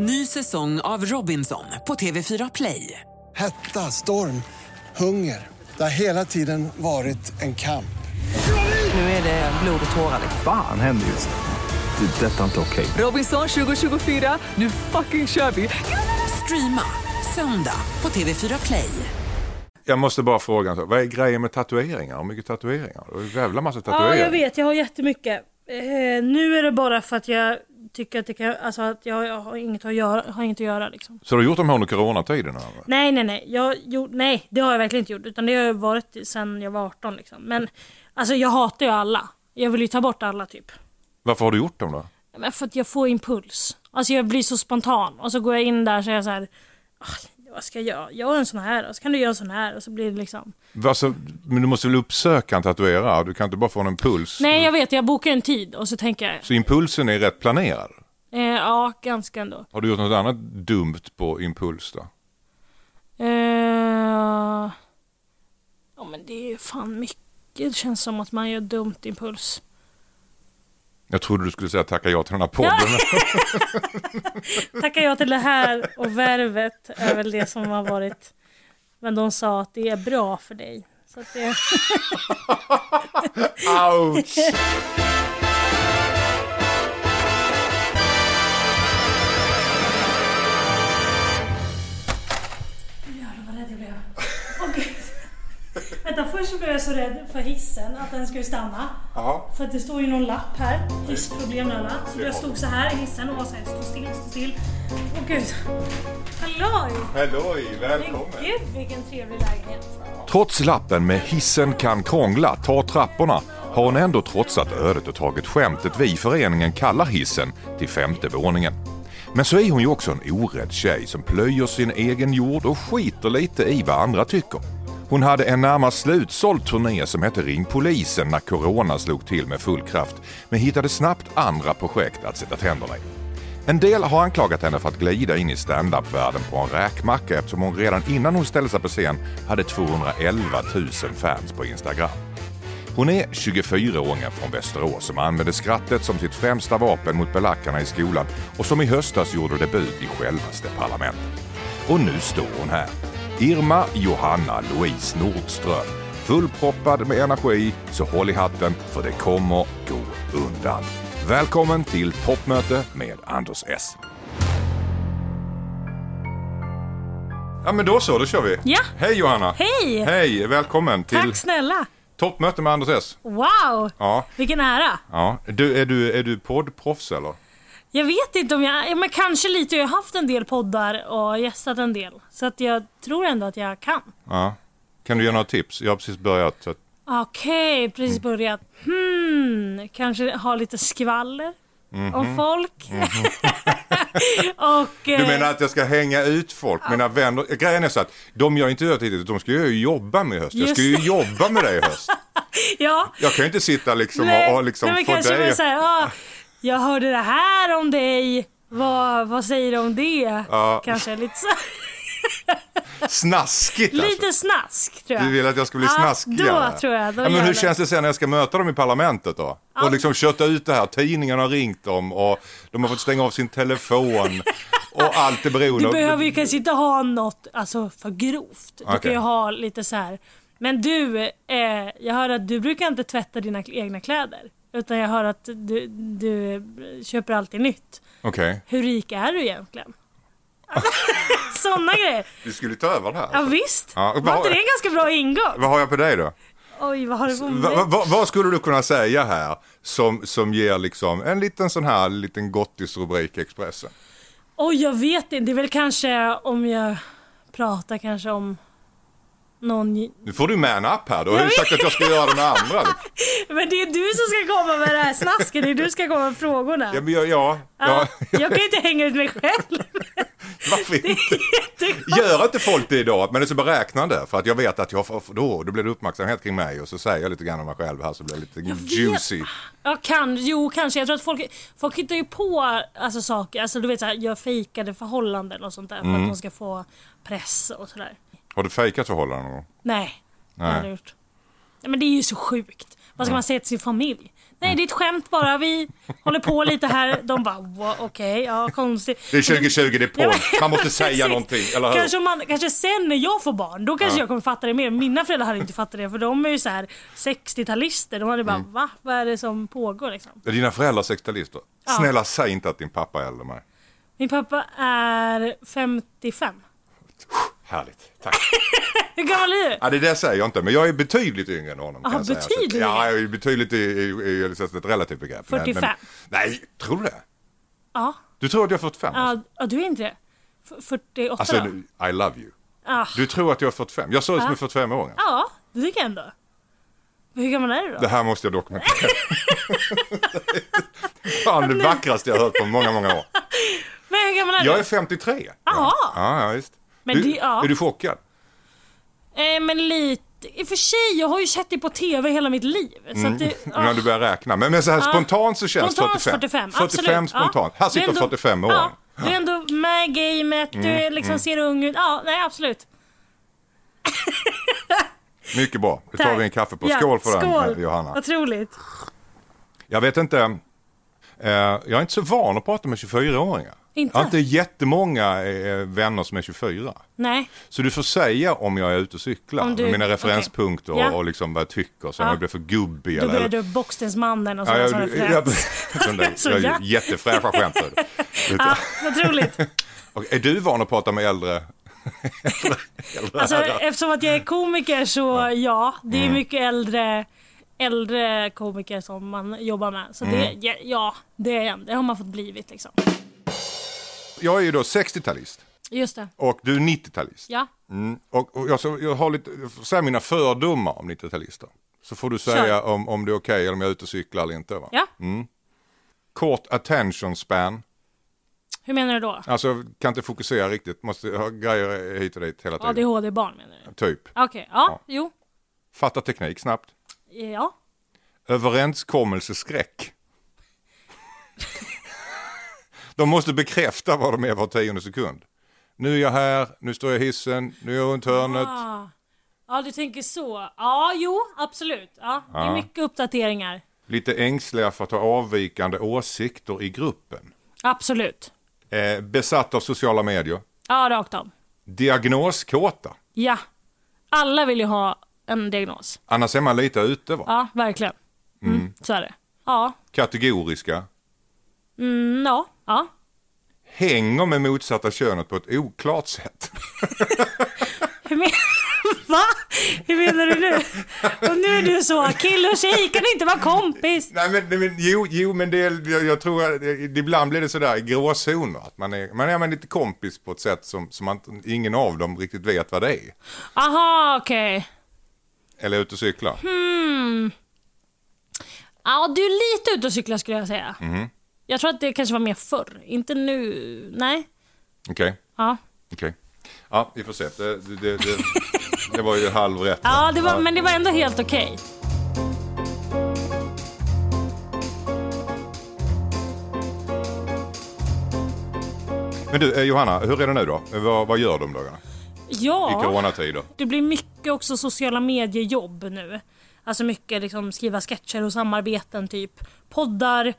Ny säsong av Robinson på TV4 Play. Hetta, storm, hunger. Det har hela tiden varit en kamp. Nu är det blod och tårar. Fan händer just nu. Det. är Detta är inte okej. Robinson 2024, nu fucking kör vi! Streama söndag på TV4 Play. Jag måste bara fråga, vad är grejen med tatueringar? Hur mycket tatueringar? Du har ju en jävla massa tatueringar. Ja, jag vet. Jag har jättemycket. Eh, nu är det bara för att jag tycker att det kan, alltså att jag, jag har inget att göra, har inget att göra liksom. Så du har gjort dem här under coronatiden? eller? Nej, nej, nej. Jag, gjort, nej, det har jag verkligen inte gjort. Utan det har jag varit sedan jag var 18 liksom. Men alltså jag hatar ju alla. Jag vill ju ta bort alla typ. Varför har du gjort dem då? Men för att jag får impuls. Alltså jag blir så spontan. Och så går jag in där och jag så här. "Ah, Vad ska jag göra? Gör en sån här och så kan du göra en sån här och så blir det liksom. Alltså, men du måste väl uppsöka en tatuerare? Du kan inte bara få en impuls? Nej jag vet, jag bokar en tid och så tänker jag. Så impulsen är rätt planerad? Eh, ja, ganska ändå. Har du gjort något annat dumt på impuls då? Eh, ja men det är fan mycket. Det känns som att man gör dumt impuls. Jag trodde du skulle säga tacka ja till den här podden. Tackar jag till det här och värvet är väl det som har varit. Men de sa att det är bra för dig. Så att det... Ouch! Vänta, först så blev jag så rädd för hissen, att den skulle stanna. Ja. För att det står ju någon lapp här. Hissproblem alla. Så jag stod så här i hissen och var så här, stå still, stå still. Åh gud. Halloj! Halloj, Men välkommen! gud vilken trevlig lägenhet. Trots lappen med hissen kan krångla, ta trapporna har hon ändå trotsat ödet och tagit skämtet vi i föreningen kallar hissen till femte våningen. Men så är hon ju också en orädd tjej som plöjer sin egen jord och skiter lite i vad andra tycker. Hon hade en närmast slutsåld turné som hette Ring polisen när corona slog till med full kraft men hittade snabbt andra projekt att sätta tänderna i. En del har anklagat henne för att glida in i standup-världen på en räkmacka eftersom hon redan innan hon ställde sig på scen hade 211 000 fans på Instagram. Hon är 24-åringen från Västerås som använde skrattet som sitt främsta vapen mot belackarna i skolan och som i höstas gjorde debut i självaste parlamentet. Och nu står hon här. Irma Johanna Louise Nordström. Fullproppad med energi, så håll i hatten för det kommer gå undan. Välkommen till toppmöte med Anders S. Ja men då så, då kör vi. Ja. Hej Johanna! Hej! Hej, välkommen till Tack snälla. toppmöte med Anders S. Wow! Ja, Vilken ära. ja. Du, är du, är du poddproffs eller? Jag vet inte om jag, ja, men kanske lite. Jag har haft en del poddar och gästat en del. Så att jag tror ändå att jag kan. Ja. Kan du ge några tips? Jag har precis börjat. Att... Okej, precis börjat. Hmm, kanske ha lite skvaller om folk. och... Du eh, menar att jag ska hänga ut folk, mina vänner? Grejen är så att de jag intervjuat hittills, de ska ju jobba med i höst. Jag ska ju Just jobba med dig i höst. Ja. Jag kan ju inte sitta liksom och, och liksom nej, men få kanske dig... här, ah, jag hörde det här om dig. Vad, vad säger du om det? Ja. Kanske lite så. Snaskigt alltså. Lite snask tror jag. Du vill att jag ska bli Ja, snaskigare? då tror jag, då ja, men hur det. känns det sen när jag ska möta dem i parlamentet då? Och liksom kötta ut det här, tidningarna har ringt dem och de har fått stänga av sin telefon och allt är beroende Du behöver ju kanske inte ha något alltså, för grovt. Du Okej. kan ju ha lite så här. Men du, eh, jag hör att du brukar inte tvätta dina egna kläder. Utan jag hör att du, du köper alltid nytt. Okej, Hur rik är du egentligen? Sådana grejer. du skulle ta över det här? Ja visst. Ja, Var inte det en ganska bra ingång? Vad har jag på dig då? Oj, vad har du på mig? va, va, vad skulle du kunna säga här som, som ger liksom en liten sån här liten gottisrubrik i Expressen? Oj, jag vet inte. Det är väl kanske om jag pratar kanske om någon... Nu får du man up här, du har Jag ju sagt att jag ska göra det med andra. Men det är du som ska komma med det här snasket. Det är du som ska komma med frågorna. Ja, jag, ja, Ja, ja, jag kan ju inte hänga ut mig själv. varför inte? Gör inte folk det idag, men det är så beräknande för att jag vet att jag får, då, då blir det uppmärksamhet kring mig och så säger jag lite grann om mig själv här så blir det lite juicy. Ja, kan, jo, kanske. Jag tror att folk, folk hittar ju på alltså, saker. Alltså, du vet, så här, gör fejkade förhållanden och sånt där för Mm. att de ska få press och sådär. Har du fejkat förhållanden någon gång? Nej, det har jag Nej. gjort. Ja, men det är ju så sjukt. Vad ska man säga till sin familj? Nej, det är ett skämt bara. Vi håller på lite här. De bara, "Wow, okej, ja konstigt. Det är 2020, det är Ja, på. Man måste säga någonting, eller hur? Kanske, man, kanske sen när jag får barn, då kanske jag kommer fatta det mer. Mina föräldrar hade inte fattat det för de är ju så här 60-talister. De hade bara, Mm. va? Vad är det som pågår liksom? Är dina föräldrar 60-talister? Snälla säg inte att din pappa är äldre än mig. Min pappa är 55. Härligt, tack. Hur gammal är du? Ja, det där säger jag inte, men jag är betydligt yngre än honom. Aha, jag säga. Betydligt Ja, jag är betydligt i, i, i, i ett relativt begrepp. Men- 45. Men, nej, tror du det? Ja. Du tror att jag är 45? Ja, ja, du är inte det? F- 48 Alltså, då? I love you. Ah. Du tror att jag är 45? Jag ser ut som en 45-åring. Ja, det tycker jag ändå. Hur gammal är du då? Det här måste jag dokumentera. Fan, det vackraste jag har hört på många, många år. Men hur gammal är Jag du? är 53. Jaha. Ja, ja visst. Men du, det- ja. Är du chockad? Eh, men lite... I och för sig, jag har ju sett dig på TV hela mitt liv. Så att det, Mm. När du börjar räkna. Men, men så här Ja. spontant så känns Spontant 45. 45, 45 absolut. spontant. Ja. Här sitter ändå- 45 år. Ja, du är ändå med i gamet, du Mm, är liksom ser ung ut. Ja, nej absolut. Mycket bra. Nu tar vi en kaffe på. Ja, Skål för skål. den, Johanna. Otroligt. Jag vet inte. Eh, jag är inte så van att prata med 24-åringar. Inte? Jag har inte jättemånga eh, vänner som är 24. Nej. Så du får säga om jag är ute och cyklar. Du- mina referenspunkter okej. Ja. och, och liksom vad jag tycker. Så Ja. om jag blir för gubbig Då eller... börjar du Bockstensmannen och Ja, sådana jag, som jag, Så ja. Jättefräscha skämt. Ja, otroligt. Är du van att prata med äldre? Alltså, eftersom att jag är komiker så ja, det Mm. är mycket äldre, äldre komiker som man jobbar med. Så Mm. det, ja, ja, det är jag. Det har man fått blivit liksom. Jag är ju då 60-talist Just det. och du är 90-talist. Ja. Mm. Och, och jag, så, jag har lite, jag mina fördomar om 90-talister. Så får du säga Kör. om, om det är okej eller om jag är ute och cyklar eller inte. Va? Ja. Kort attention span. Hur menar du då? Alltså kan inte fokusera riktigt, måste ha grejer hit och dit hela tiden. ADHD-barn menar du? Typ. Okej, ja, jo. Fatta teknik snabbt. Ja. Överenskommelseskräck. de måste bekräfta vad de är var tionde sekund. Nu är jag här, nu står jag i hissen, nu är jag runt hörnet. Ah. Ja, du tänker så. Ja, jo, absolut. Ja, det är mycket uppdateringar. Lite ängsliga för att ha avvikande åsikter i gruppen. Absolut. Eh, besatt av sociala medier. Ja, rakt av. Diagnoskåta. Ja. Alla vill ju ha en diagnos. Annars är man lite ute va? Ja, verkligen. Mm, Så är det. Ja. Kategoriska. Mm, ja. Ja. Hänger med motsatta könet på ett oklart sätt. Hur men... Va? Hur menar du nu? Och nu är du så, kille och tjej kan inte vara kompis. Nej men, men jo, jo men det, jag, jag tror att det, ibland blir det sådär gråzoner. Att man är, man är man lite kompis på ett sätt som, som man, ingen av dem riktigt vet vad det är. Aha, okej. Eller ute och cykla. Ja, du är lite ute och cyklar skulle jag säga. Mhm. Jag tror att det kanske var mer förr. Inte nu. Nej. Okej, Ja. okej. Ja, vi får se. Det, det, det, det, var ju halvrätt. Ja, det var, men det var ändå helt okej. Men du, eh, Johanna, hur är det nu då? Vad, vad gör du om dagarna? I Ja, coronatider? det blir mycket också sociala mediejobb nu. Alltså mycket liksom skriva sketcher och samarbeten typ. Poddar,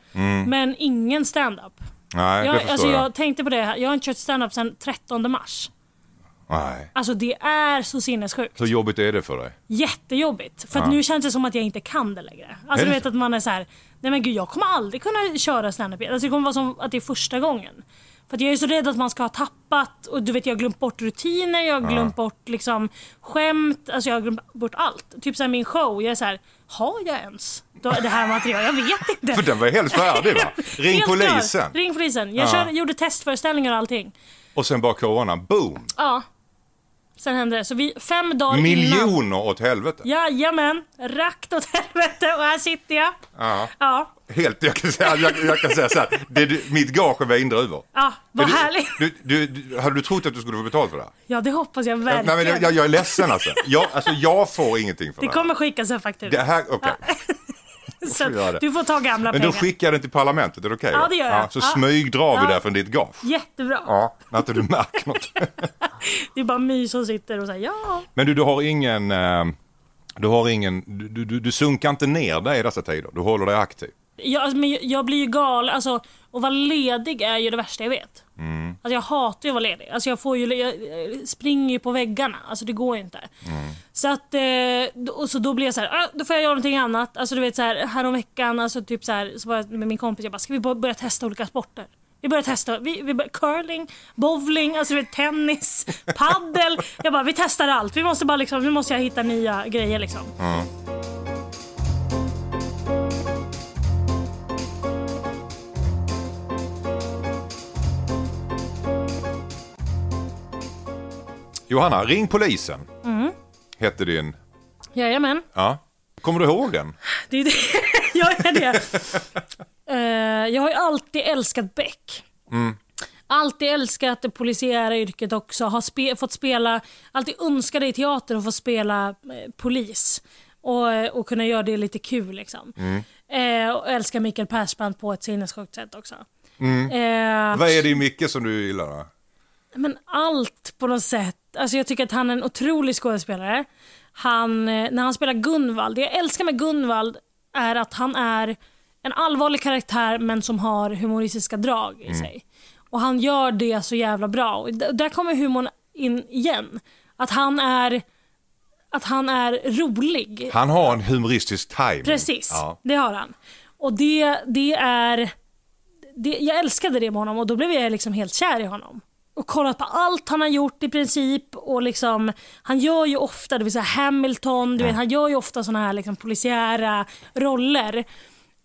men ingen stand-up. Nej, Mm. det Jag, förstår alltså jag. jag tänkte på det, här. jag har inte kört stand-up sedan 13 mars. Nej. Alltså det är så sinnessjukt. Hur jobbigt är det för dig? Jättejobbigt. För att nu känns det som att jag inte kan det längre. Alltså du det vet så? att man är så här, nej men gud jag kommer aldrig kunna köra standup. Alltså det kommer vara som att det är första gången. För att jag är så rädd att man ska ha tappat och du vet jag har glömt bort rutiner, jag har glömt bort liksom skämt, alltså jag har glömt bort allt. Typ såhär min show, jag är så här, har jag ens det här materialet? Jag vet inte. För den var helt färdig va? Ring Helt polisen. klar. Ring polisen. Jag Ja. kör, gjorde testföreställningar och allting. Och sen bara corona, boom! Ja. Sen hände det. Så vi, fem dagar innan. Miljoner åt helvete. Jajamän, rakt åt helvete och här sitter jag. Ja. Ja, Helt, jag kan säga, jag, jag kan säga så här, det, du- mitt gage är vindruvor. ja vad du- härligt. Du, du, du, hade du trott att du skulle få betalt för det här? Ja, det hoppas jag Nej, verkligen. men jag, jag är ledsen alltså. Jag, alltså. jag får ingenting för det det, kommer skickas en faktura. Det här, så får göra det. du får ta gamla Men då pengar. skickar jag den till parlamentet, är det okej? Ja, då? det gör jag. så Ja. smygdrar vi Ja. där från ditt gage. Jättebra. Ja, när inte du märker något. Det är bara My som sitter och säger ja. Men du, du har ingen, eh, Du har ingen, du, du, du sunkar inte ner dig i dessa tider. Du håller dig aktiv. Jag, alltså, men jag- jag blir ju galen. Alltså, att vara ledig är ju det värsta jag vet. Alltså, jag hatar ju att vara ledig. Alltså, jag, får ju, jag jag springer ju på väggarna. Alltså, det går ju inte. Så att, eh, och så då blir jag så här, ah, då får jag göra någonting annat. Alltså, du vet, så här, häromveckan alltså, typ så, här, så var jag med min kompis jag bara, ska vi bör- börja testa olika sporter? Vi börjar testa vi, vi bör, curling, bowling, alltså, vet, tennis, paddel. Jag bara, vi testar allt. Vi måste bara liksom, nu måste jag hitta nya grejer liksom. Johanna, ring polisen. Hette din... Jajamän. Ja. Kommer du ihåg den? Det är det. jag är det. Eh, jag har ju alltid älskat Beck. Alltid älskat det polisiära yrket också. Har spe- fått spela, alltid önskat i teater att få spela eh, polis. Och, eh, och kunna göra det lite kul liksom. Eh, och älskar Mikael Persbrandt på ett sinnessjukt sätt också. Eh, Vad är det i Micke som du gillar? Då? Men allt på något sätt. Alltså jag tycker att han är en otrolig skådespelare. Han, eh, när han spelar Gunvald, det jag älskar med Gunvald är att han är en allvarlig karaktär men som har humoristiska drag i sig. Och han gör det så jävla bra. Och där kommer humorn in igen. Att han är, att han är rolig. Han har en humoristisk timing. Precis, Ja. det har han. Och det, det är... Det, jag älskade det med honom och då blev jag liksom helt kär i honom. Och kollat på allt han har gjort i princip. Och liksom, han gör ju ofta, det vill säga Hamilton, du vet, han gör ju ofta såna här liksom polisiära roller.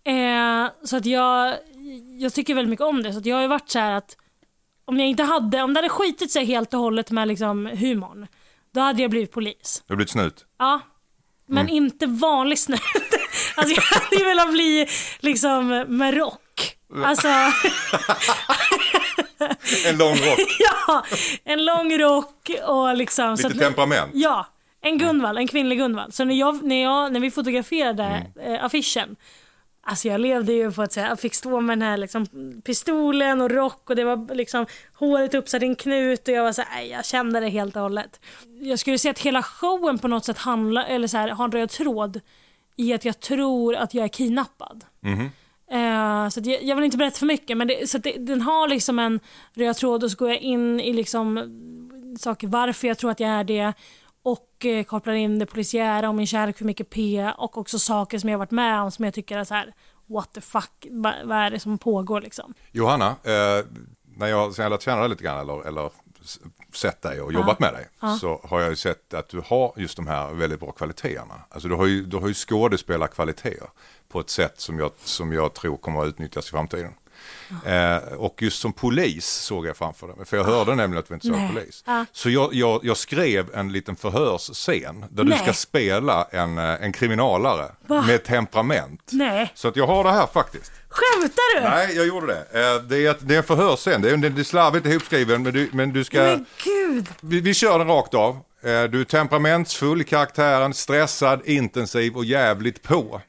Eh, så att jag, jag tycker väldigt mycket om det. Så att jag har ju varit så här att om jag inte hade, om det hade skitit sig helt och hållet med liksom humorn, då hade jag blivit polis. Du har blivit snut. Ja. Men inte vanlig snut. Alltså jag hade ju velat bli liksom med rock. Alltså, En lång rock. ja. En lång rock och liksom... så Lite att- temperament. Ja. En Gunvald, en kvinnlig Gunvald. Så när, jag, när, jag, när vi fotograferade Mm. eh, affischen Alltså jag levde ju på att säga, jag fick stå med den här liksom, pistolen och rock och det var liksom håret uppsatt i en knut och jag var så här, jag kände det helt och hållet. Jag skulle säga att hela showen på något sätt handlar, eller så här, har en röd tråd i att jag tror att jag är kidnappad. Eh, så jag, jag vill inte berätta för mycket men det, så det, den har liksom en röd tråd och så går jag in i liksom saker varför jag tror att jag är det och eh, kopplar in det polisiära och min kärlek för mycket P och också saker som jag varit med om som jag tycker är så här what the fuck, va- vad är det som pågår liksom? Johanna, eh, när jag, sen jag lärt känna dig lite grann eller, eller sett dig och jobbat med dig så har jag ju sett att du har just de här väldigt bra kvaliteterna. Alltså du har ju, du har ju skådespelarkvaliteter på ett sätt som jag, som jag tror kommer att utnyttjas i framtiden. Eh, och just som polis såg jag framför mig, för jag hörde nämligen att du inte såg Nej. polis. Ja. Så jag, jag, jag skrev en liten förhörsscen där Nej. du ska spela en, eh, en kriminalare Va? med temperament. Nej, Så att jag har det här faktiskt. skämtar du? Nej, jag gjorde det. Eh, Det är, ett- det är en förhörsscen. Det är, det är slarvigt ihopskriven, men du, men du ska... Men gud! Vi, vi kör den rakt av. Eh, Du är temperamentsfull i karaktären, stressad, intensiv och jävligt på.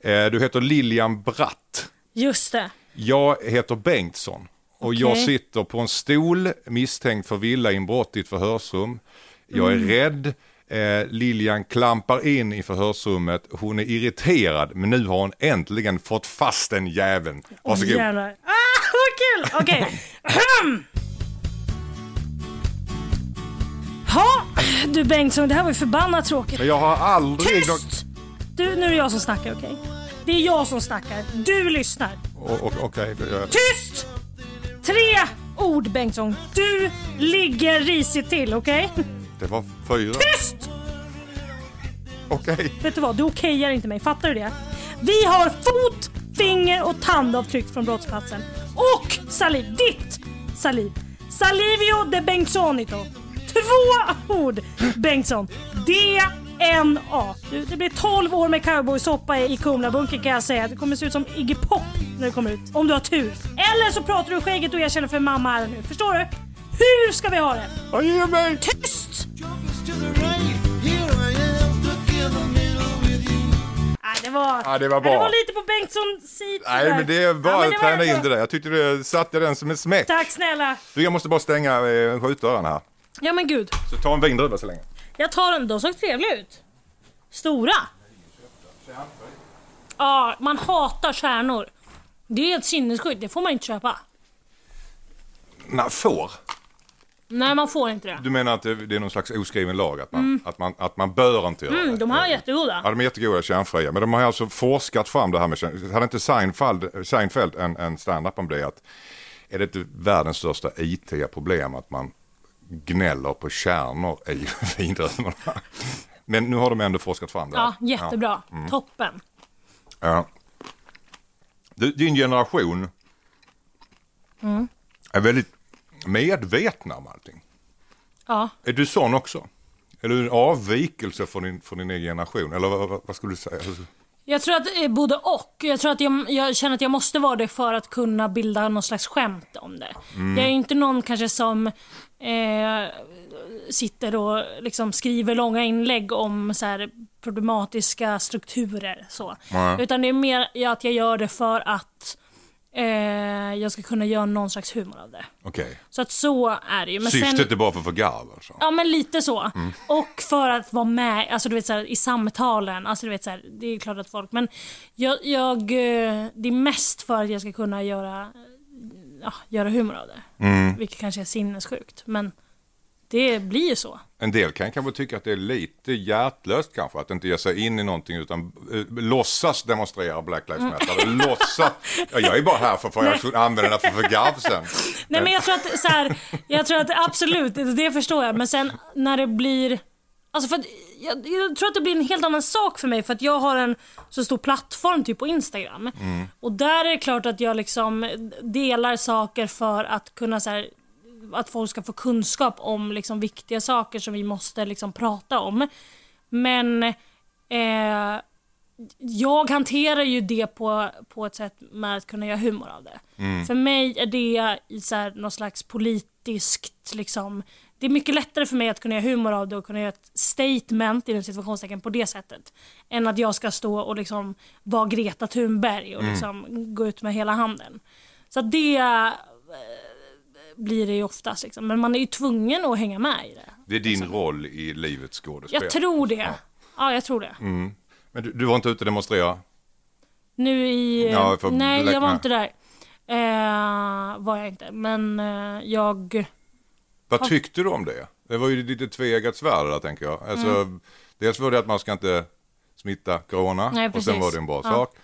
Eh, Du heter Lilian Bratt. Just det. Jag heter Bengtsson. Och jag Okej. sitter på en stol misstänkt för villainbrott i ett förhörsrum. Jag är Mm. rädd. Eh, Lilian klampar in i förhörsrummet. Hon är irriterad men nu har hon äntligen fått fast den jäveln. Varsågod. Jävlar. Ah, vad kul! Okej. Ha, du Bengtsson, det här var ju förbannat tråkigt. Men jag har aldrig... Tyst! Du, nu är det jag som snackar, okej? Det är jag som snackar. Du lyssnar. O- o- Okej, det jag. Tyst! Tre ord Bengtsson. Du ligger risigt till, okej? det var fyra. Tyst! Okej. Vet du vad, du okejar inte mig. Fattar du det? Vi har fot, finger och tandavtryck från brottsplatsen. Och saliv. Ditt saliv. Salivio de Bengtssonito. Två ord Bengtsson. DNA. Du, det blir 12 år med cowboysoppa i Kumlabunkern kan jag säga. Det kommer se ut som Iggy Pop när det kommer ut. Om du har tur. Eller så pratar du skägget och jag känner för mamma här nu. Förstår du? Hur ska vi ha det? Ja, Ge mig! Tyst! Det var, Ja, det var bra. det var lite på Bengtssons sida. Nej, men det var träna in det där. Jag tyckte du satte den som en smäck. Tack snälla. Du, jag måste bara stänga eh, skjutdörren här. Ja men gud. Så ta en vindruva så länge. Jag tar den. De såg trevliga ut. Stora? Ja, man hatar stjärnor. Det är ett sinnessjukt, det får man inte köpa. Nej, får? Nej, man får inte det. Du menar att det, det är någon slags oskriven lag? Att man, att man, att man bör inte göra Mm, det? de här är jättegoda. Ja, de är jättegoda, kärnfria. Men de har alltså forskat fram det här med kärn... Hade inte Seinfeld, Seinfeld en, en stand-up om det? Att är det inte världens största IT-problem att man gnäller på kärnor i vindruvorna? Men nu har de ändå forskat fram det. Ja, jättebra. Toppen. Ja. Du, din generation Mm. är väldigt medvetna om allting. Ja. Är du sån också? Är du en avvikelse från din, från din egen generation? Eller vad, vad, skulle du säga? Jag tror att är både och. Jag tror att jag, jag känner att jag måste vara det för att kunna bilda någon slags skämt om det. Jag är inte någon kanske som eh, sitter och liksom skriver långa inlägg om så här problematiska strukturer. Så. Utan det är mer att jag gör det för att eh, jag ska kunna göra någon slags humor av det. Okej. Så att så är det ju. Men Syftet sen, är bara för att få garv alltså? Ja men lite så. Och för att vara med alltså, du vet, så här, i samtalen. Alltså, du vet, så här, det är klart att folk... Men jag, jag, eh, det är mest för att jag ska kunna göra, ja, göra humor av det. Vilket kanske är sinnessjukt. Men det blir ju så. En del kan kanske tycka att det är lite hjärtlöst kanske att inte ge sig in i någonting utan eh, låtsas demonstrera Black Lives Matter. Mm. låtsas, ja, jag är bara här för att jag använder den för, för garv sen. Nej men jag tror att så här, jag tror att absolut, det förstår jag. Men sen när det blir, alltså för att, jag, jag tror att det blir en helt annan sak för mig för att jag har en så stor plattform typ på Instagram. Och där är det klart att jag liksom delar saker för att kunna så här, att folk ska få kunskap om liksom viktiga saker som vi måste liksom prata om. Men eh, jag hanterar ju det på, på ett sätt med att kunna göra humor av det. För mig är det i så här, något slags politiskt liksom, det är mycket lättare för mig att kunna göra humor av det och kunna göra ett statement i situationstecken på det sättet. Än att jag ska stå och liksom vara Greta Thunberg och liksom gå ut med hela handen. Så det eh, blir det ju oftast liksom. Men man är ju tvungen att hänga med i det. Det är din roll i livets skådespel. Jag tror det. Ja, jag tror det. Men du, du var inte ute och demonstrera? Nu i... Ja, nej, jag var inte där. Eh, var jag inte. Men eh, jag... Vad tyckte du om det? Det var ju lite tveeggat svärd där tänker jag. Alltså, Mm. Dels var det att man ska inte smitta corona Nej, och sen var det en bra Ja. sak.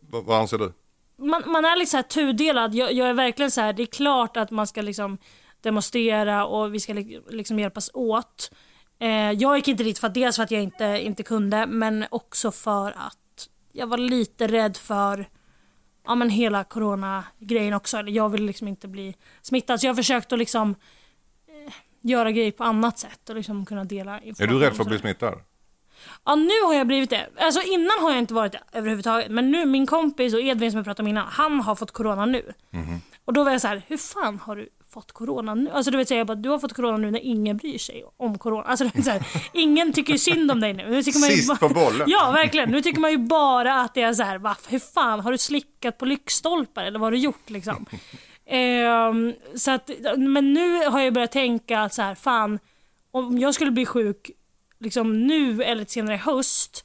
Vad, vad anser du? man, man är lite så här tudelad. Jag, jag är verkligen så här, det är klart att man ska liksom demonstrera och vi ska li- liksom hjälpas åt. Eh, jag gick inte dit för att dels för att jag inte, inte kunde men också för att jag var lite rädd för ja, men hela corona-grejen också. Jag vill liksom inte bli smittad så jag har försökt att liksom göra grejer på annat sätt och liksom kunna dela Är information. du rädd för att bli smittad? Ja nu har jag blivit det. Alltså innan har jag inte varit det överhuvudtaget. Men nu, min kompis och Edvin som jag pratade om innan, han har fått corona nu. Och då var jag så här, hur fan har du fått corona nu? Alltså du vet säga bara, du har fått corona nu när ingen bryr sig om corona. Alltså du vet, så här, ingen tycker synd om dig nu. nu tycker man ju Sist bara- på bollen. Ja verkligen. Nu tycker man ju bara att det är så här, va, hur fan har du slickat på lyktstolpar eller vad har du gjort liksom? Ehm, så att, men nu har jag börjat tänka att så här, fan om jag skulle bli sjuk liksom nu eller senare i höst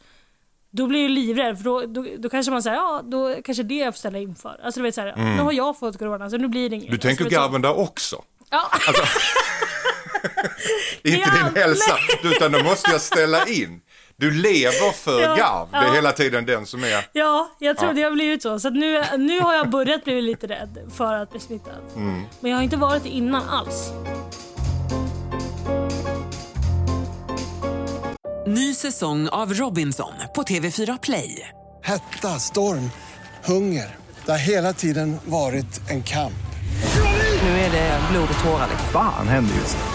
då blir jag livrädd för då, då, då kanske man säger ja då kanske det jag får ställa inför. Alltså du vet såhär, nu har jag fått corona så nu blir det inget. Mm. Du tänker alltså, garven där också? Ja. Inte Ja, din hälsa, utan då måste jag ställa in. Du lever för Ja, garv. Det är ja. hela tiden den som är... Ja, jag tror Ja. har blivit så. Så att nu, nu har jag börjat bli lite rädd för att bli smittad. Mm. Men jag har inte varit det innan alls. Ny säsong av Robinson på TV4 Play. Hetta, storm, hunger. Det har hela tiden varit en kamp. Nu är det blod och tårar. liksom. Fan händer just nu.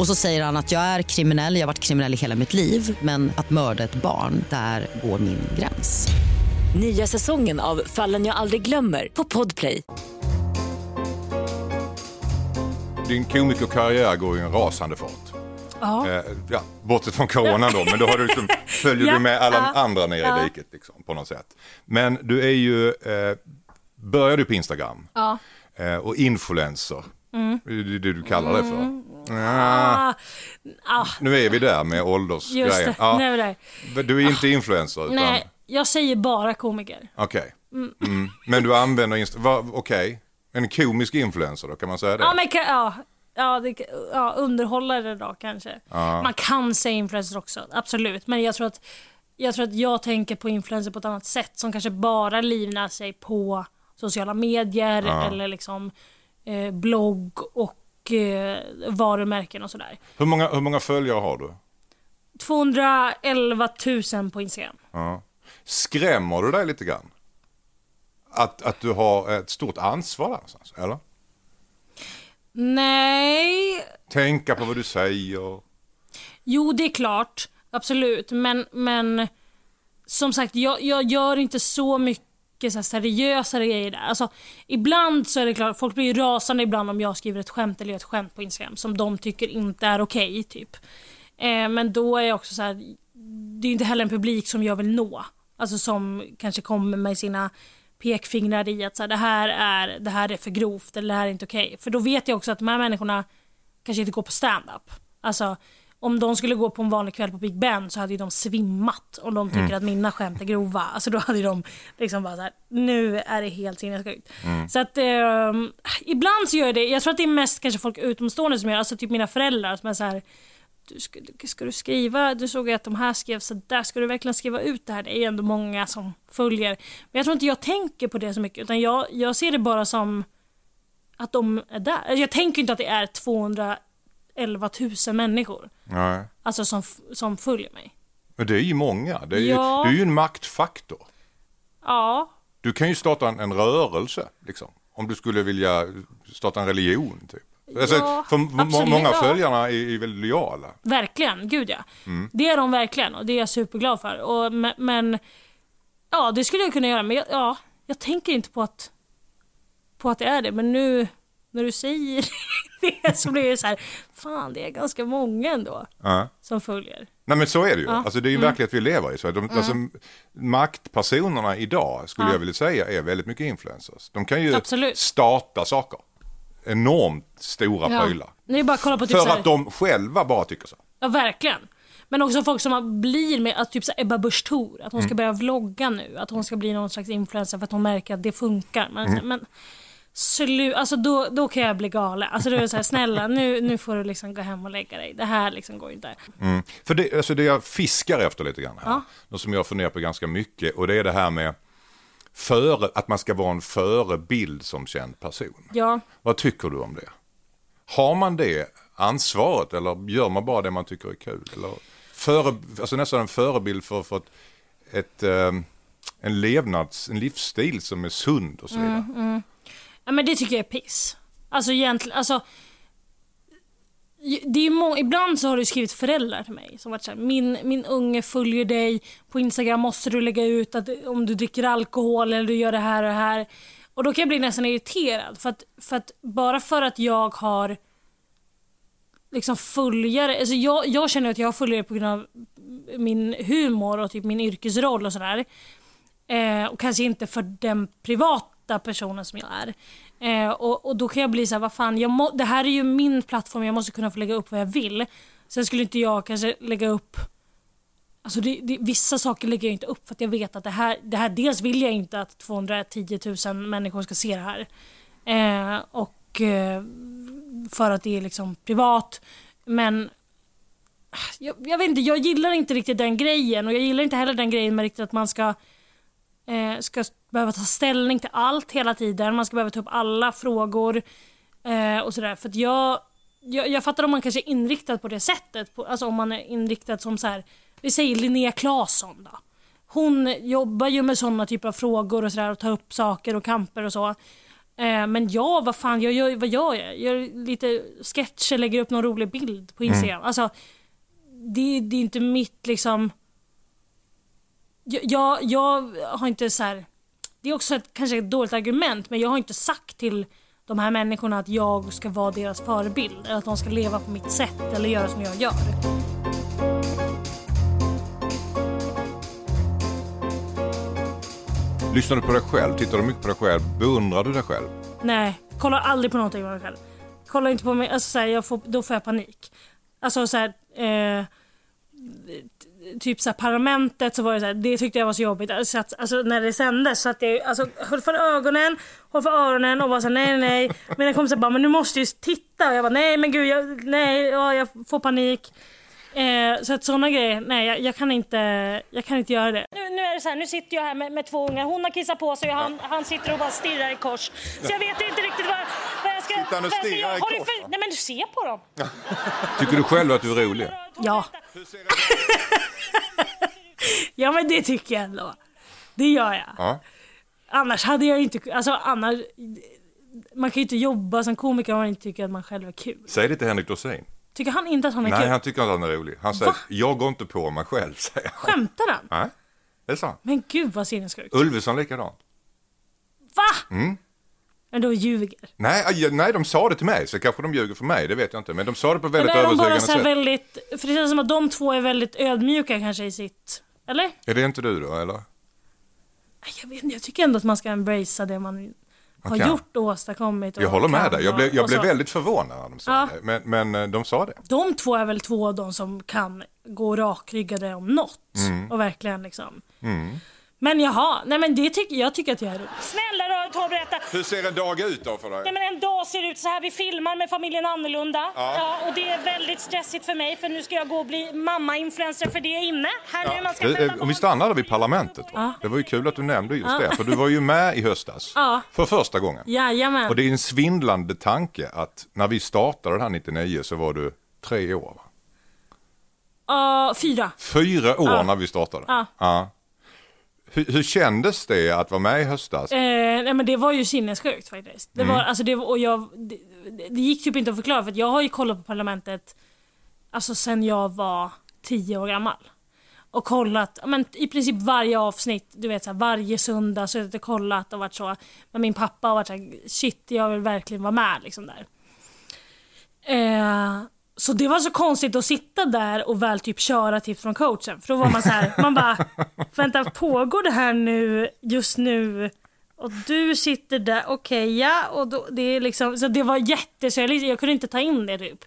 Och så säger han att jag är kriminell, jag har varit kriminell i hela mitt liv men att mörda ett barn, där går min gräns. Nya säsongen av Fallen jag aldrig glömmer på Podplay. Din komikerkarriär går ju en rasande fart. Ja. Eh, ja, bortsett från corona då, men då har du liksom, följer Ja, du med alla ja, andra ner ja. i diket liksom, på något sätt. Men du är ju, eh, börjar du på Instagram Ja. eh, och influencer, det är det du kallar det för. Mm. Ah, ah, nu är vi där med just åldersgrejen. det, Ja, nu är men du är inte influencer utan, Nej, jag säger bara komiker. okej. Mm. Men du använder Instagram, okej. En komisk influencer då, kan man säga det? Ja, men ja, ja, det, ja, underhållare då kanske. Man kan säga influencer också, absolut. Men jag tror, att, jag tror att jag tänker på influencer på ett annat sätt som kanske bara livnär sig på sociala medier eller liksom eh, blogg och eh, varumärken och sådär. Hur, många, hur många följare har du? 211 000 på Instagram. Ja. Skrämmer du dig lite grann? Att, att du har ett stort ansvar där någonstans, eller? Nej, Tänka på vad du säger. Jo, det är klart. Absolut. Men, men som sagt, jag, jag gör inte så mycket mycket så här seriösare grejer där. Alltså, ibland så är det klart, folk blir ju rasande ibland om jag skriver ett skämt eller ett skämt på Instagram som de tycker inte är okej. Okay, typ. Eh, men då är jag också så här, det är inte heller en publik som jag vill nå. Alltså som kanske kommer med sina pekfingrar i att så här, det, här är, det här är för grovt eller det här är inte okej. Okay. För då vet jag också att de här människorna kanske inte går på stand-up. Alltså, om de skulle gå på en vanlig kväll på Big Ben så hade ju de svimmat om de tycker att mina skämt är grova. Alltså då hade de liksom bara så här, nu är det helt sinnessjukt. Så att eh, ibland så gör jag det, jag tror att det är mest kanske folk utomstående som gör alltså typ mina föräldrar som är så här du ska, ska du skriva, du såg att de här skrev så där, ska du verkligen skriva ut det här? Det är ju ändå många som följer. Men jag tror inte jag tänker på det så mycket utan jag, jag ser det bara som att de är där. Jag tänker inte att det är 211 000 människor Nej. alltså som, som följer mig. Men det är ju många. Det är, Ja. ju, det är ju en maktfaktor. Ja, Du kan ju starta en, en rörelse, liksom. Om du skulle vilja starta en religion, typ. Alltså, Ja, för absolut, många ja. följarna är, är väldigt lojala. verkligen. Gud ja. Det är de verkligen och det är jag superglad för. Och, men, men ja, det skulle jag kunna göra. Men jag, ja, jag tänker inte på att, på att det är det. Men nu när du säger det så blir det så här, fan det är ganska många ändå Ja. som följer. Nej men så är det ju. Ja. Mm. Alltså, det är ju en verklighet vi lever i. Så de, alltså, maktpersonerna idag skulle jag vilja säga är väldigt mycket influencers. De kan ju Absolut. starta saker. Enormt stora Ja. prylar. Är bara kolla på typ För att de själva bara tycker så. Ja, verkligen. Men också folk som blir med, att typ så Ebba Busch Thor, att hon ska börja vlogga nu. Att hon ska bli någon slags influencer för att hon märker att det funkar. Men, här, men slu, alltså då, då kan jag bli galen. Alltså då är det så här, snälla nu, nu får du liksom gå hem och lägga dig. Det här liksom går inte. Mm. För det, alltså det jag fiskar efter lite grann här, Ja. något som jag funderar på ganska mycket och det är det här med före, att man ska vara en förebild som känd person. Ja, Vad tycker du om det? Har man det ansvaret eller gör man bara det man tycker är kul? Eller före, alltså nästan en förebild för, för ett, ett, ehm, en levnads, en livsstil som är sund och så vidare. Ja, men det tycker jag är piss. Alltså egentligen, alltså. Det är ju må- ibland så har du skrivit föräldrar till mig som varit såhär, min, min unge följer dig, på Instagram måste du lägga ut att om du dricker alkohol eller du gör det här och det här. Och då kan jag bli nästan irriterad för att, för att bara för att jag har liksom följare, alltså jag, jag känner att jag har följare på grund av min humor och typ min yrkesroll och sådär. Eh, och kanske inte för den privata personen som jag är. Eh, och, och då kan jag bli så här, vad fan, jag må, det här är ju min plattform, jag måste kunna få lägga upp vad jag vill. Sen skulle inte jag kanske lägga upp Alltså det, det, vissa saker lägger jag inte upp för att jag vet att det här, det här dels vill jag inte att 210 000 människor ska se det här. Eh, och eh, för att det är liksom privat. Men ah, jag, jag vet inte, jag gillar inte riktigt den grejen och jag gillar inte heller den grejen med riktigt att man ska eh, ska behöva ta ställning till allt hela tiden. Man ska behöva ta upp alla frågor eh, och sådär. För att jag, jag, jag fattar om man kanske är inriktad på det sättet. På, alltså om man är inriktad som så här, vi säger Linnea Claesson då. Hon jobbar ju med sådana typer av frågor och sådär och tar upp saker och kamper och så. Eh, men ja, vad fan, jag gör, vad gör jag? Jag gör lite sketcher, lägger upp någon rolig bild på Instagram. Alltså, det, det är inte mitt liksom... Jag, jag, har inte så här... Det är också ett, kanske ett dåligt argument, men jag har inte sagt till de här människorna att jag ska vara deras förebild. Eller att de ska leva på mitt sätt eller göra som jag gör. Lyssnar du på dig själv? Tittar du mycket på dig själv? Beundrar du dig själv? Nej, kollar aldrig på någonting med mig själv. Kollar inte på mig, alltså, så här, jag får, då får jag panik. Alltså så här, eh, typ så här, parlamentet så var det så här, det tyckte jag var så jobbigt. Alltså, att, alltså när det sändes så att jag alltså, höll för ögonen, höll för öronen och var så här, nej nej. Mina kompisar bara, men du måste ju titta. Och jag bara, nej men gud, jag, nej, ja, jag får panik. Eh, så att sådana grejer, nej jag, jag, kan inte, jag kan inte göra det. Nu, nu är det så här, nu sitter jag här med, med två ungar. Hon har kissat på sig och han, han sitter och bara stirrar i kors. Så jag vet inte riktigt vad, vad jag ska... Sitter han och stirrar i Har du kors, för- Nej men du ser på dem. Tycker du själv att du är rolig? Ja. ja men det tycker jag ändå. Det gör jag. Ja. Annars hade jag inte, alltså annars, man kan ju inte jobba som komiker om man inte tycker att man själv är kul. Säg det till Henrik Dorsin. Tycker han inte att han är Nej, kul? han tycker att han är rolig. Han säger, Va? jag går inte på mig själv, säger han. Skämtar han? Nej, det är sant. Men gud vad sinnessjukt. Ulveson likadant. Va? Mm. Men då ljuger. Nej, nej, de sa det till mig, så kanske de ljuger för mig, det vet jag inte. Men de sa det på väldigt är de bara övertygande så sätt. väldigt, för det känns som att de två är väldigt ödmjuka kanske i sitt, eller? Är det inte du då, eller? Jag vet inte, jag tycker ändå att man ska embracea det man har Okej. gjort och åstadkommit. Och Jag håller med dig. Jag blev, jag blev väldigt förvånad när de sa Ja. det. Men, men eh, de sa det. De två är väl två av de som kan gå rakryggade om något. Mm. Och verkligen liksom. Men jaha, nej men det tycker jag tycker att jag är rolig. Snälla då, ta och berätta. Hur ser en dag ut då för dig? Nej, men en dag ser ut så här. Vi filmar med familjen annorlunda. Ja. och det är väldigt stressigt för mig för nu ska jag gå och bli mamma-influencer för det är inne. Här nu man ska Du, föda eh, Om vi stannar där vid parlamentet. Ja. Det var ju kul att du nämnde just det. För du var ju med i höstas. Ja. För första gången. Jajamän. Och det är en svindlande tanke att när vi startade det här 99 så var du tre år. Va? Ja, fyra. Fyra år Ja. när vi startade. Ja. Hur, hur kändes det att vara med i höstas? Eh, nej men det var ju sinnessjukt faktiskt. Det Mm. var, alltså det, och jag, det, det gick typ inte att förklara för att jag har ju kollat på Parlamentet alltså sen jag var tio år gammal. Och kollat men, i princip varje avsnitt, du vet så här, varje söndag så har jag kollat och varit så. Men min pappa har varit så här, shit jag vill verkligen vara med liksom där. Eh, så det var så konstigt att sitta där och väl typ köra tips från coachen. För då var man så här, man bara, vänta pågår det här nu, just nu? Och du sitter där, okej ja. Och då, det är liksom, så det var jättesöligt, jag kunde inte ta in det typ.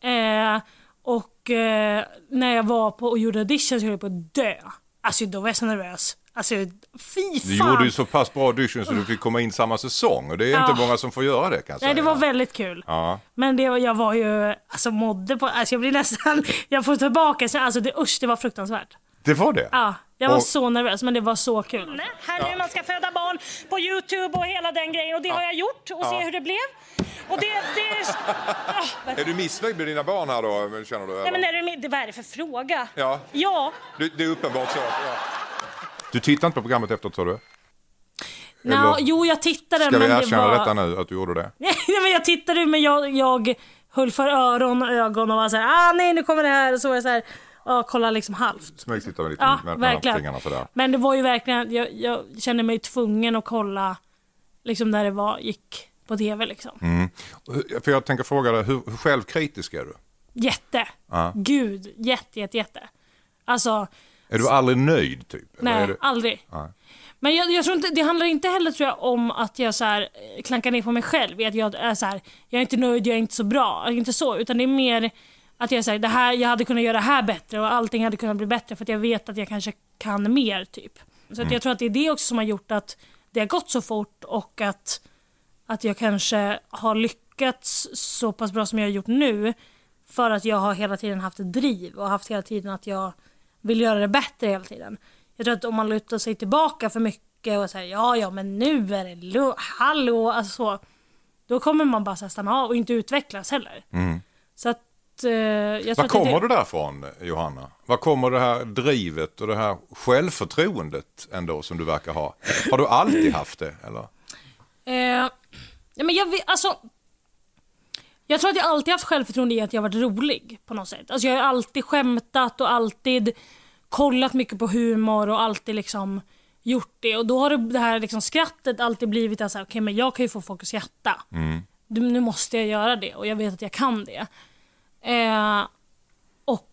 Eh, och eh, när jag var på och gjorde audition så höll jag på att dö. Alltså då var jag så nervös. Alltså fy Du fan. gjorde ju så pass bra audition så du fick komma in samma säsong. Och det är Ja. inte många som får göra det kan jag säga. Nej det var väldigt kul. Ja. Men det, var- jag var ju, alltså mådde på, alltså jag blir nästan, jag får tillbaka, så- alltså det, usch det var fruktansvärt. Det var det? Ja, jag var Och- så nervös men det var så kul. Här nu man ska föda barn på Youtube och hela den grejen och det har jag gjort och se hur det blev. Och det, det är... Ah, Är du missnöjd med dina barn här då, känner du? nej men är det, med- det, vad är det för fråga? Ja. Ja. Det, det är uppenbart så. Ja. Du tittar inte på programmet efteråt sa du? Nå, Eller- jo jag tittade Ska vi men det erkänna var... detta nu, att du gjorde det? nej men jag tittade men jag, jag höll för öron och ögon och var såhär, ah nej nu kommer det här och så var jag såhär, ja kolla liksom halvt. Smygtittar lite Ja, med, med verkligen. fingrarna sådär. Men det var ju verkligen, jag, jag kände mig tvungen att kolla liksom när det var, gick på tv liksom. Mm. För jag tänker fråga dig, hur, hur självkritisk är du? Jätte. Ja. Gud, jätte, jätte, jätte. Alltså, Är du aldrig nöjd typ? Nej, du... aldrig. Nej. Men jag, jag tror inte, det handlar inte heller tror jag om att jag så här, eh, klankar ner på mig själv. Att jag är så här, jag är inte nöjd, jag är inte så bra. Inte så, utan det är mer att jag säger det här, jag hade kunnat göra det här bättre och allting hade kunnat bli bättre för att jag vet att jag kanske kan mer typ. Så att Mm. jag tror att det är det också som har gjort att det har gått så fort och att, att jag kanske har lyckats så pass bra som jag har gjort nu. För att jag har hela tiden haft ett driv och haft hela tiden att jag vill göra det bättre hela tiden. Jag tror att om man lutar sig tillbaka för mycket och säger ja, ja, men nu är det hallå, alltså så. Då kommer man bara så stanna av och inte utvecklas heller. Så att eh, jag tror Var kommer det, du därifrån Johanna? Var kommer det här drivet och det här självförtroendet ändå som du verkar ha? Har du alltid haft det eller? Eh, Ja, men jag, alltså, jag tror att jag alltid haft självförtroende i att jag varit rolig på något sätt. Alltså, jag har alltid skämtat och alltid kollat mycket på humor och alltid liksom gjort det. Och då har det, det här liksom skrattet alltid blivit att säga, okej men jag kan ju få folk att skratta. Du, nu måste jag göra det och jag vet att jag kan det. Eh, och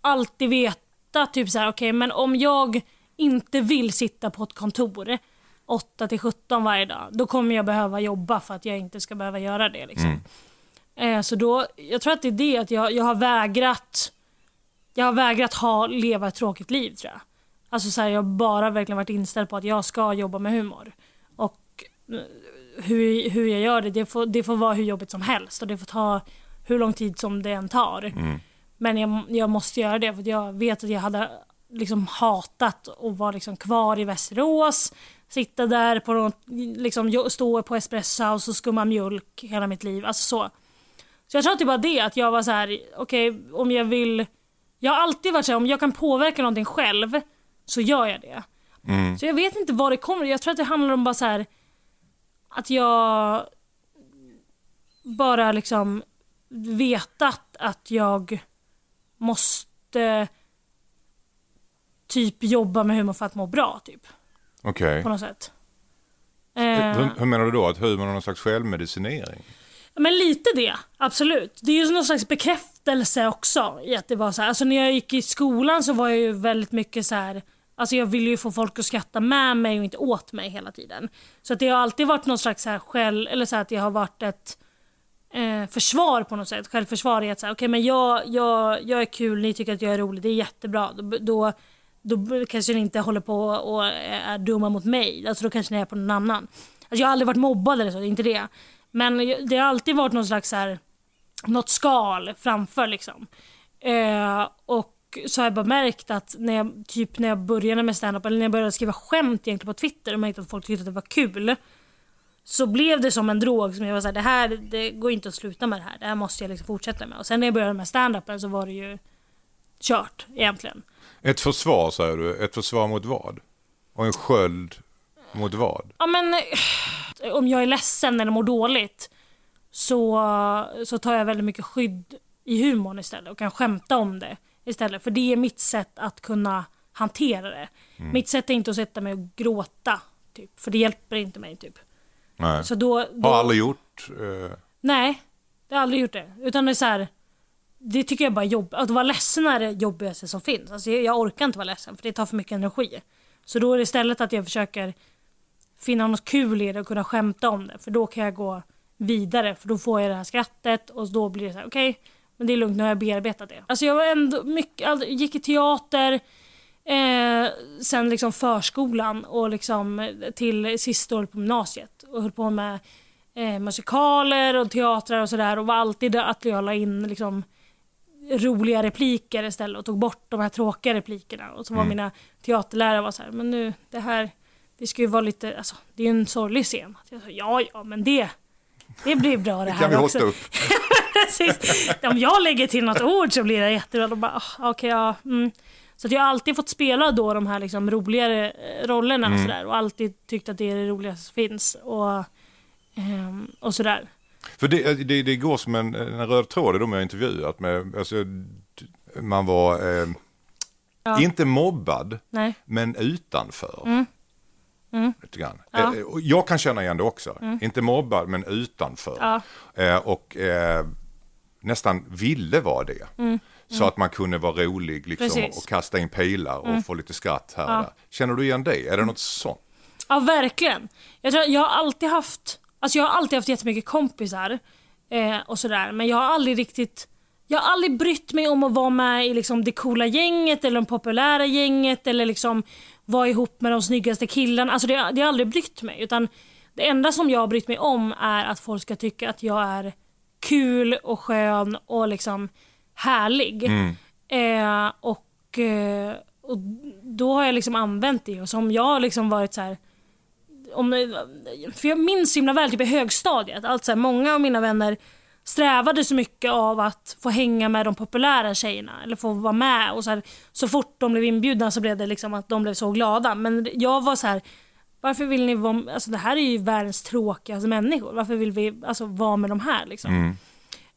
alltid veta typ så här, okej men om jag inte vill sitta på ett kontor 8 till 17 varje dag, då kommer jag behöva jobba för att jag inte ska behöva göra det. Liksom. Eh, så då, jag tror att det är det att jag, jag har vägrat jag har vägrat ha, leva ett tråkigt liv tror jag. Alltså så här, jag har bara verkligen varit inställd på att jag ska jobba med humor. Och eh, hur, hur jag gör det, det får, det får vara hur jobbigt som helst och det får ta hur lång tid som det än tar. Men jag, jag måste göra det för jag vet att jag hade liksom hatat att vara liksom kvar i Västerås, sitta där på något, liksom, stå på Espresso och skumma mjölk hela mitt liv. Alltså så. Så jag tror att det bara det, att jag var så här, okej om jag vill... Jag har alltid varit så här, om jag kan påverka någonting själv så gör jag det. Så jag vet inte var det kommer Jag tror att det handlar om bara så här att jag bara liksom vetat att jag måste typ jobba med humor för att må bra typ. Okej. På något sätt. Hur, Eh, hur menar du då? Att humorn är någon slags självmedicinering? Men lite det, absolut. Det är ju någon slags bekräftelse också i att det var så här. Alltså när jag gick i skolan så var jag ju väldigt mycket så här. Alltså jag ville ju få folk att skratta med mig och inte åt mig hela tiden. Så att det har alltid varit någon slags så här själv, eller så här att jag har varit ett eh, försvar på något sätt. Självförsvar i att säga, okej okay, men jag, jag, jag är kul, ni tycker att jag är rolig, det är jättebra. Då, då, då kanske ni inte håller på och är dumma mot mig. Alltså då kanske ni är på någon annan. Alltså jag har aldrig varit mobbad eller så, det är inte det. Men det har alltid varit någon slags så här, något skal framför liksom. Eh, och så har jag bara märkt att när jag, typ när jag började med stand-up eller när jag började skriva skämt egentligen på Twitter och märkte att folk tyckte att det var kul. Så blev det som en drog som jag var såhär, det här det går inte att sluta med det här. Det här måste jag liksom fortsätta med. Och sen när jag började med stand-upen så var det ju kört egentligen. Ett försvar säger du. Ett försvar mot vad? Och en sköld mot vad? Ja men eh, om jag är ledsen eller mår dåligt så, så tar jag väldigt mycket skydd i humorn istället och kan skämta om det istället. För det är mitt sätt att kunna hantera det. Mitt sätt är inte att sätta mig och gråta. Typ, för det hjälper inte mig. Typ. Nej. Så då, då, Har aldrig gjort. Eh, Nej, jag har aldrig gjort det. Utan det är så här, det tycker jag bara är jobbigt. Att vara ledsen är det jobbigaste som finns. Alltså jag, jag orkar inte vara ledsen för det tar för mycket energi. Så då är det istället att jag försöker finna något kul i det och kunna skämta om det. För då kan jag gå vidare. För då får jag det här skrattet och då blir det så här: okej, men det är lugnt, nu har jag bearbetat det. Alltså jag var ändå mycket, gick i teater, eh, sen liksom förskolan och liksom till sista året på gymnasiet. Och höll på med eh, musikaler och teatrar och sådär och var alltid att jag la in liksom roliga repliker istället och tog bort de här tråkiga replikerna. Och så var mina teaterlärare var så här, men nu det här, det ska ju vara lite, alltså det är ju en sorglig scen. Jag sa, ja, ja, men det, det blir bra det här kan vi hosta upp. Precis. Om jag lägger till något ord så blir det jättebra. Då bara, ah, okej, ja. Mm. Så jag har alltid fått spela då de här liksom roligare eh, rollerna och sådär. Och alltid tyckt att det är det roligaste som finns. Och, ehm, och sådär. För det, det, det går som en, en röd tråd i de jag intervjuat med. Alltså, man var eh, inte mobbad, Nej. men utanför. Mm. Lite grann. Ja. Eh, jag kan känna igen det också. Inte mobbad, men utanför. Ja. Eh, och eh, nästan ville vara det. Så att man kunde vara rolig liksom, Mm. Precis. och kasta in pilar och få lite skratt här Ja. Känner du igen det? Är det något sånt? Ja, verkligen. Jag, tror, jag har alltid haft alltså jag har alltid haft jättemycket kompisar eh, och sådär. Men jag har aldrig riktigt jag har aldrig brytt mig om att vara med i liksom, det coola gänget eller det populära gänget eller liksom vara ihop med de snyggaste killarna. Alltså det, det har aldrig brytt mig. Utan det enda som jag har brytt mig om är att folk ska tycka att jag är kul och skön och liksom härlig. Eh, och, eh, och då har jag liksom använt det. Och som jag har liksom varit så här om, för jag minns så himla väl typ i högstadiet. Alltså, många av mina vänner strävade så mycket av att få hänga med de populära tjejerna. Eller få vara med. Och så, här, så fort de blev inbjudna så blev det liksom att de blev så glada. Men jag var så här. varför vill ni vara, alltså det här är ju världens tråkigaste människor. Varför vill vi alltså, vara med de här liksom? Mm.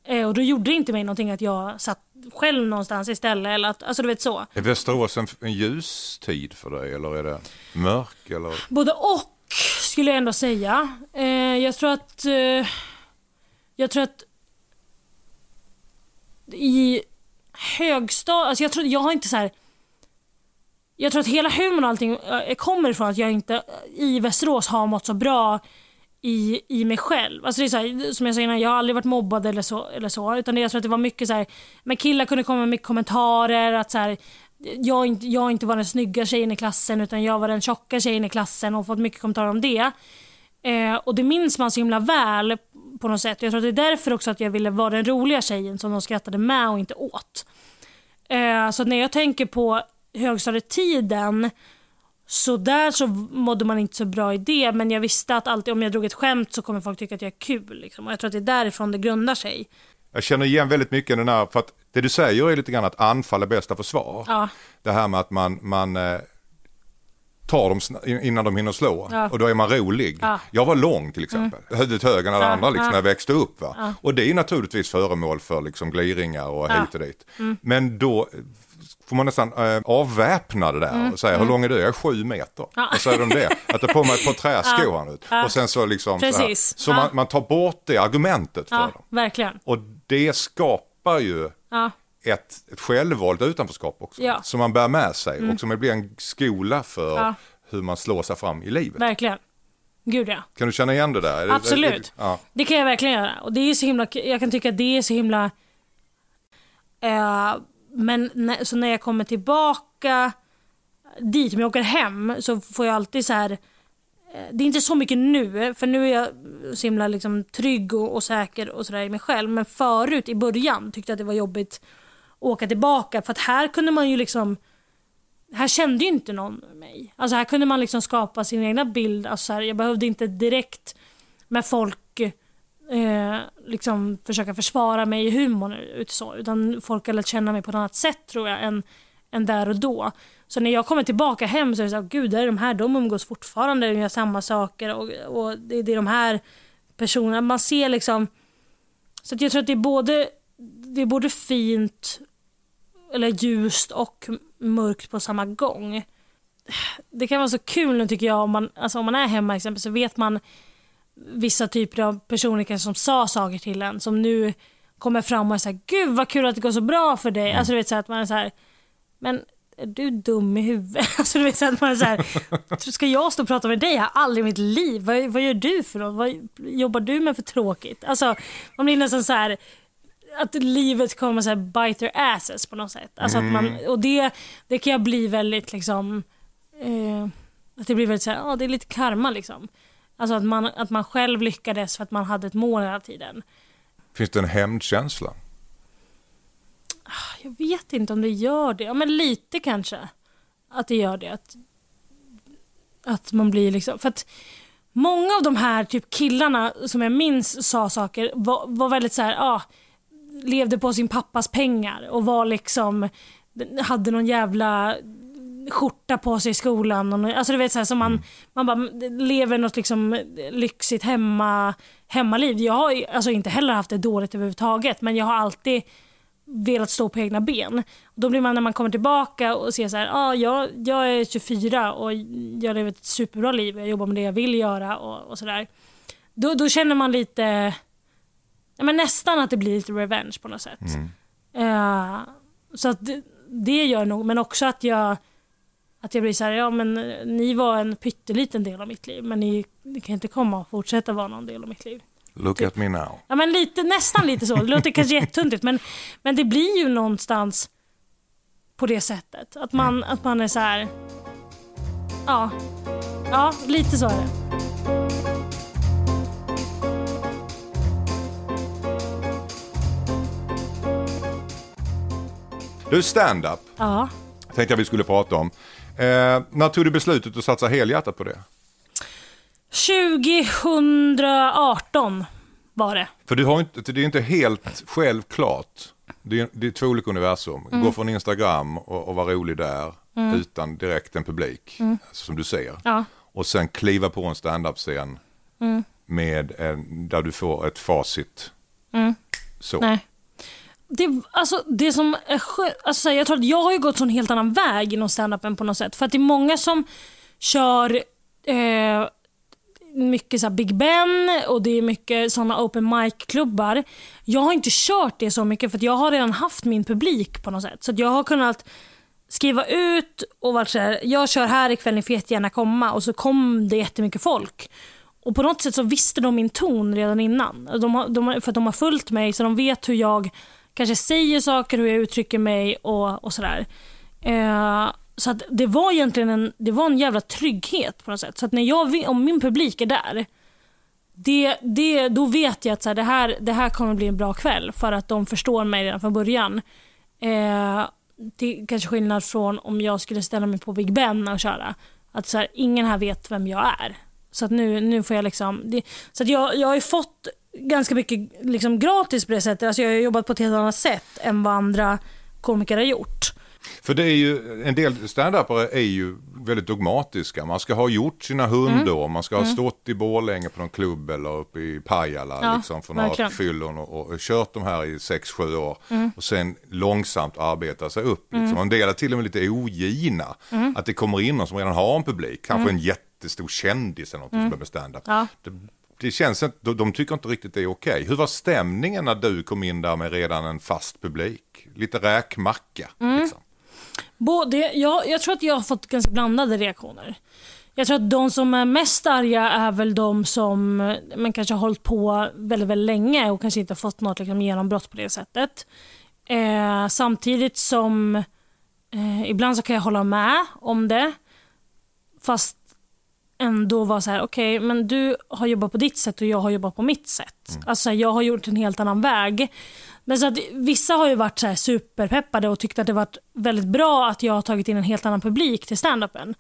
Eh, och då gjorde det inte mig någonting att jag satt själv någonstans istället. Eller att, alltså du vet så. Är Västerås en, en ljus tid för dig eller är det mörk? Eller? Både och skulle jag ändå säga. Eh, jag tror att... Eh, jag tror att... I högstad... Alltså jag, tror, jag har inte så här... Jag tror att hela humorn och allting eh, kommer ifrån att jag inte eh, i Västerås har mått så bra i, i mig själv. Alltså det är så här, som jag sa innan, jag har aldrig varit mobbad eller så. Eller så utan det, jag tror att det var mycket så här, men killar kunde komma med mycket kommentarer. Att så här, jag, inte, jag inte var den snygga tjejen i klassen utan jag var den tjocka tjejen i klassen och fått mycket kommentarer om det. Eh, och det minns man så himla väl på något sätt. Jag tror att det är därför också att jag ville vara den roliga tjejen som de skrattade med och inte åt. Eh, så när jag tänker på högstadietiden så där så mådde man inte så bra i det men jag visste att alltid om jag drog ett skämt så kommer folk tycka att jag är kul. Liksom. Och jag tror att det är därifrån det grundar sig. Jag känner igen väldigt mycket den här, för att det du säger är lite grann att anfall är bästa försvar. Ja. Det här med att man, man eh, tar dem innan de hinner slå Ja. Mm. och då är man rolig. Jag var lång till exempel, huvudet högre än alla Ja, andra liksom, ja. när jag växte upp. Va? Och det är naturligtvis föremål för liksom, gliringar och hit och dit. Mm. Men då får man nästan eh, avväpna det där Mm. och säga hur lång är du? Jag är sju meter. Och säger de det, att det på mig ett par träskor han ut. Och sen så liksom så, här. Precis. så Ja. man, man tar bort det argumentet för Ja, dem. verkligen. Och det skapar ju Ja. Ett, ett självvalt utanförskap också. Ja. Mm. Som man bär med sig och som blir en skola för Ja. hur man slår sig fram i livet. Verkligen. Gud ja. Kan du känna igen det där? Är det- Absolut. Ja. Det kan jag verkligen göra. Och det är så himla, jag kan tycka att det är så himla... Eh, men när, så när jag kommer tillbaka dit, om jag åker hem, så får jag alltid så här... eh, Det är inte så mycket nu, för nu är jag så himla liksom trygg och, och säker och sådär i mig själv. Men förut, i början, tyckte jag att det var jobbigt åka tillbaka. För att här kunde man ju liksom... Här kände ju inte någon mig. Alltså här kunde man liksom skapa sin egna bild. Alltså här, jag behövde inte direkt med folk eh, liksom försöka försvara mig i humorn ut så, utan folk har lärt känna mig på ett annat sätt tror jag än, än där och då. Så när jag kommer tillbaka hem så är det så här, gud, det är de här, de umgås fortfarande och gör samma saker och, och det, det är de här personerna. Man ser liksom, så att jag tror att det är både, det är både fint eller ljust och mörkt på samma gång. Det kan vara så kul nu tycker jag om man, alltså om man är hemma exempelvis så vet man vissa typer av personer som sa saker till en som nu kommer fram och är såhär, gud vad kul att det går så bra för dig. Alltså du vet så att man är så här, men är du dum i huvudet? Alltså du vet så att man är så här, ska jag stå och prata med dig här? Aldrig i mitt liv. Vad, vad gör du för något? Vad jobbar du med för tråkigt? Alltså man blir nästan så här att livet kommer så här bite their asses på något sätt. Alltså att man, och det, det kan jag bli väldigt liksom, eh, att det blir väldigt så här, ja det är lite karma liksom. Alltså att man, att man själv lyckades för att man hade ett mål hela tiden. Finns det en hämndkänsla? Jag vet inte om det gör det. Ja, men lite kanske. Att det gör det. Att, att man blir liksom... För att många av de här typ killarna som jag minns sa saker var, var väldigt så här, ah, levde på sin pappas pengar och var liksom, hade någon jävla skjorta på sig i skolan. Och, alltså du vet så här, som man, man bara lever något liksom lyxigt hemma, hemmaliv. Jag har alltså inte heller haft det dåligt överhuvudtaget men jag har alltid velat stå på egna ben. Och då blir man när man kommer tillbaka och ser så här, ah, jag, jag är 24 och jag lever ett superbra liv, jag jobbar med det jag vill göra och, och sådär. Då, då känner man lite, ja, men nästan att det blir lite revenge på något sätt. Eh, så att det, det gör nog, men också att jag att jag blir så här, ja men ni var en pytteliten del av mitt liv men ni, ni kan inte komma och fortsätta vara någon del av mitt liv. Look at me now. Ja men lite, nästan lite så. Det låter kanske jättetuntigt men, men det blir ju någonstans på det sättet. Att man, att man är så här. Ja, ja lite så är det. Du, stand-up Ja. tänkte jag vi skulle prata om. Eh, när tog du beslutet att satsa helhjärtat på det? 2018 var det. För du har inte, det är inte helt självklart. Det är, det är två olika universum. Mm. Gå från Instagram och, och vara rolig där utan direkt en publik som du ser. Ja. och sen kliva på en standup-scen med en, där du får ett facit. Så. Nej. Det, alltså, det som är alltså, jag tror att jag har ju gått en helt annan väg inom standupen på något sätt. För att det är många som kör eh, mycket så här Big Ben och det är mycket såna open mic-klubbar. Jag har inte kört det så mycket för att jag har redan haft min publik på något sätt. Så att jag har kunnat skriva ut och varit så här, jag kör här ikväll, ni får jättegärna komma och så kom det jättemycket folk. Och på något sätt så visste de min ton redan innan. De har, de för att de har följt mig så de vet hur jag kanske säger saker, hur jag uttrycker mig och, och sådär. Eh, så att det var egentligen en, det var en jävla trygghet på något sätt. Så att när jag, om min publik är där, det, det, då vet jag att så här, det, här, det här kommer bli en bra kväll för att de förstår mig redan från början. Eh, det är kanske skillnad från om jag skulle ställa mig på Big Ben och köra. Att så här, ingen här vet vem jag är. Så att nu, nu får jag liksom... Det, så att jag, jag har ju fått ganska mycket liksom gratis på det sättet. Alltså jag har jobbat på ett helt annat sätt än vad andra komiker har gjort. För det är ju, en del standupare är ju väldigt dogmatiska. Man ska ha gjort sina hundår, man ska ha stått i Borlänge på någon klubb eller uppe i Pajala Ja, liksom, för några fyllon och, och kört de här i 6-7 år. Och sen långsamt arbeta sig upp. Liksom. Och En del är till och med lite ogina. Att det kommer in någon som redan har en publik, kanske en jättestor kändis eller något som börjar med standup. Ja. Det, det känns inte, de, de tycker inte riktigt det är okej. Hur var stämningen när du kom in där med redan en fast publik? Lite räkmacka. Liksom. Både, jag, jag tror att jag har fått ganska blandade reaktioner. Jag tror att de som är mest arga är väl de som eh, men kanske har hållit på väldigt, väldigt länge och kanske inte har fått något liksom, genombrott på det sättet. Eh, samtidigt som eh, ibland så kan jag hålla med om det. Fast ändå vara så här, okej men du har jobbat på ditt sätt och jag har jobbat på mitt sätt. Alltså jag har gjort en helt annan väg. Men så att vissa har ju varit så här superpeppade och tyckt att det varit väldigt bra att jag har tagit in en helt annan publik till standupen.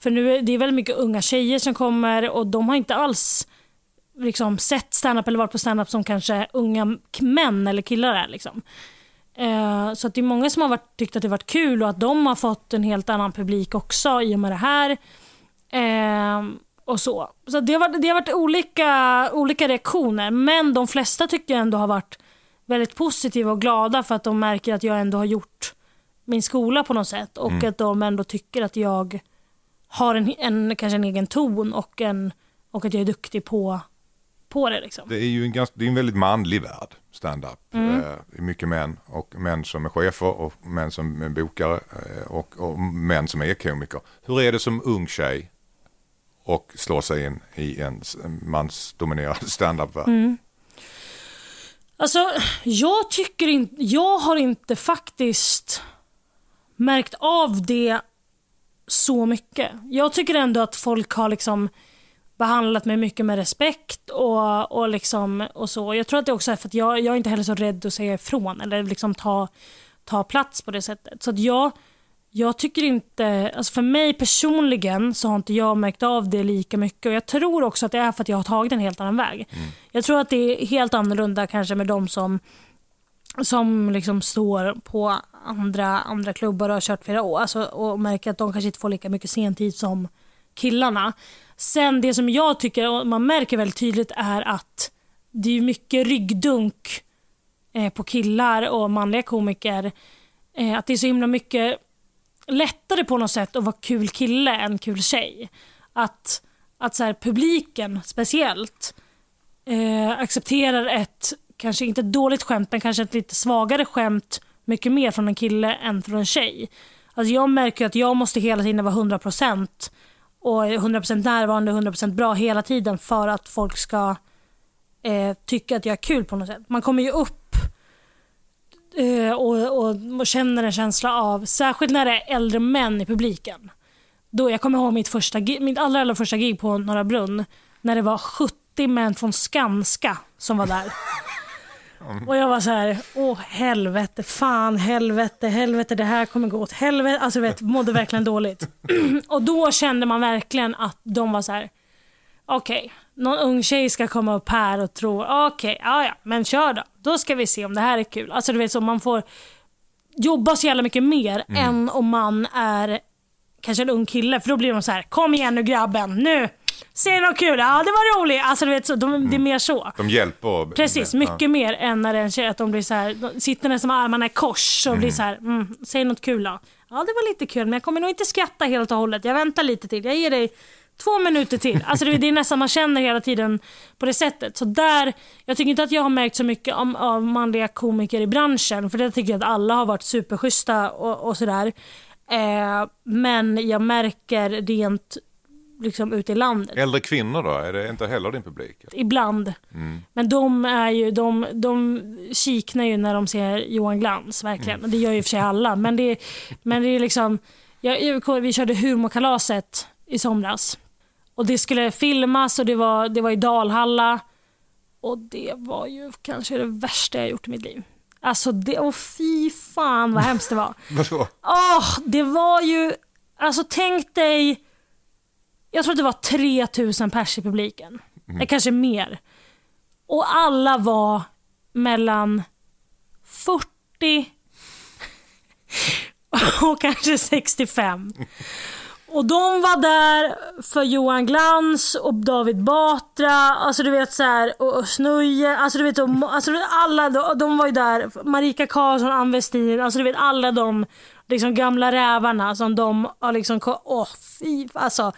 För nu är det är väldigt mycket unga tjejer som kommer och de har inte alls liksom, sett standup eller varit på standup som kanske unga män eller killar är. Liksom. Eh, så att det är många som har varit, tyckt att det varit kul och att de har fått en helt annan publik också i och med det här. Eh, och så. Så det har det har varit olika, olika reaktioner men de flesta tycker jag ändå har varit väldigt positiva och glada för att de märker att jag ändå har gjort min skola på något sätt och att de ändå tycker att jag har en, en, kanske en egen ton och, en, och att jag är duktig på, på det. Liksom. Det är ju en, ganska, det är en väldigt manlig värld, stand-up. Mm. Eh, mycket män och män som är chefer och män som är bokare eh, och, och män som är komiker. Hur är det som ung tjej och slå sig in i en mansdominerad standup-värld? Mm. Alltså, jag tycker inte, jag har inte faktiskt märkt av det så mycket. Jag tycker ändå att folk har liksom behandlat mig mycket med respekt och, och, liksom, och så. Jag tror att det också är för att jag, jag är inte heller så rädd att säga ifrån eller liksom ta, ta plats på det sättet. Så att jag, jag tycker inte, alltså för mig personligen så har inte jag märkt av det lika mycket och jag tror också att det är för att jag har tagit en helt annan väg. Jag tror att det är helt annorlunda kanske med de som som liksom står på andra, andra klubbar och har kört flera år alltså, och märker att de kanske inte får lika mycket sentid som killarna. Sen det som jag tycker och man märker väldigt tydligt är att det är mycket ryggdunk eh, på killar och manliga komiker. Eh, att det är så himla mycket lättare på något sätt att vara kul kille än kul tjej. Att, att så här, publiken speciellt eh, accepterar ett, kanske inte ett dåligt skämt, men kanske ett lite svagare skämt mycket mer från en kille än från en tjej. Alltså jag märker att jag måste hela tiden vara 100% och 100% närvarande och 100% bra hela tiden för att folk ska eh, tycka att jag är kul på något sätt. Man kommer ju upp Eh, och, och, och känner en känsla av, särskilt när det är äldre män i publiken. Då, jag kommer ihåg mitt, första, mitt allra, allra första gig på Norra Brunn när det var 70 män från Skanska som var där. Och jag var så här, åh helvete, fan, helvete, helvete, det här kommer gå åt helvete. Alltså vet, mådde verkligen dåligt. och då kände man verkligen att de var så här, okej, någon ung tjej ska komma upp här och tro, okej, ja ja, men kör då. Då ska vi se om det här är kul. Alltså du vet så man får jobba så jävla mycket mer än om man är kanske en ung kille för då blir de så här: kom igen nu grabben, nu! Ser du något kul? Ja det var roligt. Alltså du vet, så, de, det är mer så. De hjälper. Precis, mycket mer än när det är en tjej att de blir så här, de sitter nästan med armarna i kors och blir så här, mm, säg något kul då. Ja det var lite kul men jag kommer nog inte skratta helt och hållet. Jag väntar lite till. Jag ger dig två minuter till. Alltså det, det är nästan man känner hela tiden på det sättet. Så där, jag tycker inte att jag har märkt så mycket om, av manliga komiker i branschen. För det tycker jag att alla har varit superschyssta och, och sådär. Eh, men jag märker rent liksom ute i landet. Äldre kvinnor då? Är det inte heller din publik? Ibland. Men de är ju, de, de kiknar ju när de ser Johan Glans, verkligen. Det gör ju för sig alla. Men det, men det är liksom, jag, vi körde humorkalaset i somras. Och det skulle filmas och det var, det var i Dalhalla. Och det var ju kanske det värsta jag gjort i mitt liv. Alltså det, och fy fan vad hemskt det var. Vadå? Åh, det var ju... Alltså tänk dig... Jag tror att det var 3000 pers i publiken. Eller kanske mer. Och alla var mellan 40 och kanske 65. Och de var där för Johan Glans och David Batra, alltså du vet så här, och, och Snuje, alltså du vet, alltså, alla de, de var ju där. Marika Karlsson, Ann Westin, alltså du vet alla de liksom gamla rävarna som de har liksom, åh åh fy, alltså.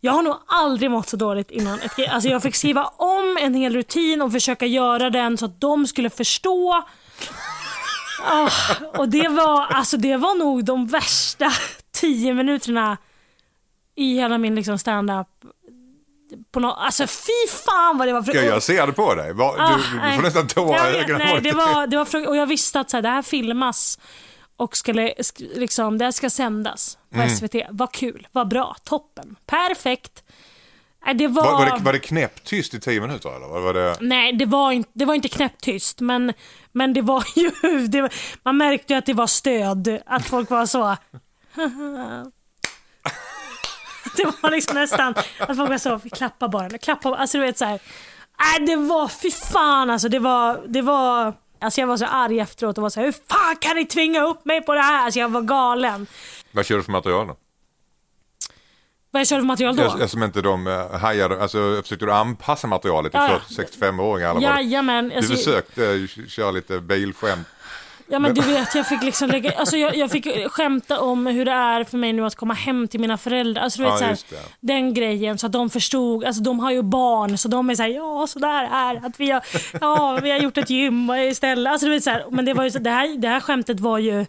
Jag har nog aldrig mått så dåligt innan ett. Alltså jag fick skriva om en hel rutin och försöka göra den så att de skulle förstå. Oh, och det var, alltså det var nog de värsta tio minuterna i hela min liksom stand-up. På nå- alltså fy fan vad det var Ska jag se det på dig? Va- Ah, Du, du nej. får nästan tårar Jag i ögonen. Nej, det var, det var och jag visste att så här, det här filmas och skulle, sk- liksom, det här ska sändas på Mm. SVT. Vad kul, vad bra, toppen, perfekt. Det var... Var, var, det, var det knäpptyst i tio minuter eller? Var det... Nej, det var inte, det var inte knäpptyst, men, men det var ju... Det var, man märkte ju att det var stöd, att folk var så... Det var liksom nästan att folk var så, vi klappar bara, klappa, alltså du vet så här. Nej, det var, fy fan alltså, det var, det var... Alltså jag var så arg efteråt och var så här, hur fan kan ni tvinga upp mig på det här? Alltså jag var galen. Vad kör du för material då? Vad jag körde för material då? Jag, jag som inte de uh, hajade, alltså försökte du anpassa materialet till Ja, 40-65-åringar? eller vad? Jajamän. Du alltså- försökte uh, köra lite bilskämt. Ja men du vet, jag fick liksom lägga, alltså jag, jag fick skämta om hur det är för mig nu att komma hem till mina föräldrar. Alltså du vet Ja, så här, just det. den grejen så att de förstod, alltså de har ju barn så de är såhär, ja så där är att vi har, ja, vi har gjort ett gym istället. Alltså du vet så här, men det var ju det här, det här skämtet var ju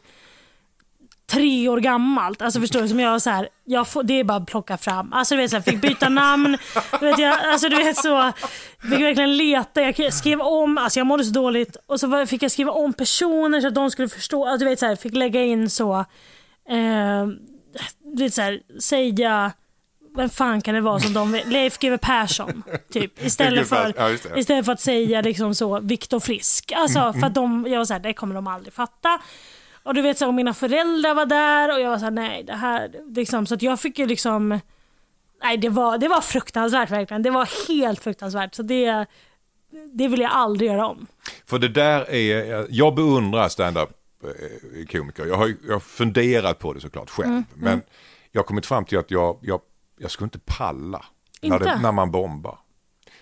tre år gammalt. Alltså förstår du? Som jag så här, jag får, det är bara att plocka fram. Alltså du vet så här, fick byta namn. Du vet, jag, alltså du vet så, fick verkligen leta. Jag skrev om, alltså jag mådde så dåligt. Och så fick jag skriva om personer så att de skulle förstå. Alltså, du vet så här, fick lägga in så, eh, du vet så här, säga vem fan kan det vara som de? Leif GW Persson, typ. Istället för, Ja, istället för att säga liksom så, Viktor Frisk. Alltså, Mm, för att de, jag var såhär, det kommer de aldrig fatta. Och du vet så här, och mina föräldrar var där och jag var såhär, nej det här, liksom, så att jag fick ju liksom, nej det var, det var fruktansvärt verkligen. Det var helt fruktansvärt. Så det, det vill jag aldrig göra om. För det där är, jag beundrar stand-up eh, komiker. Jag har, jag har funderat på det såklart själv. Mm, Men jag har kommit fram till att jag, jag, jag skulle inte palla när, Inte? det, när man bombar.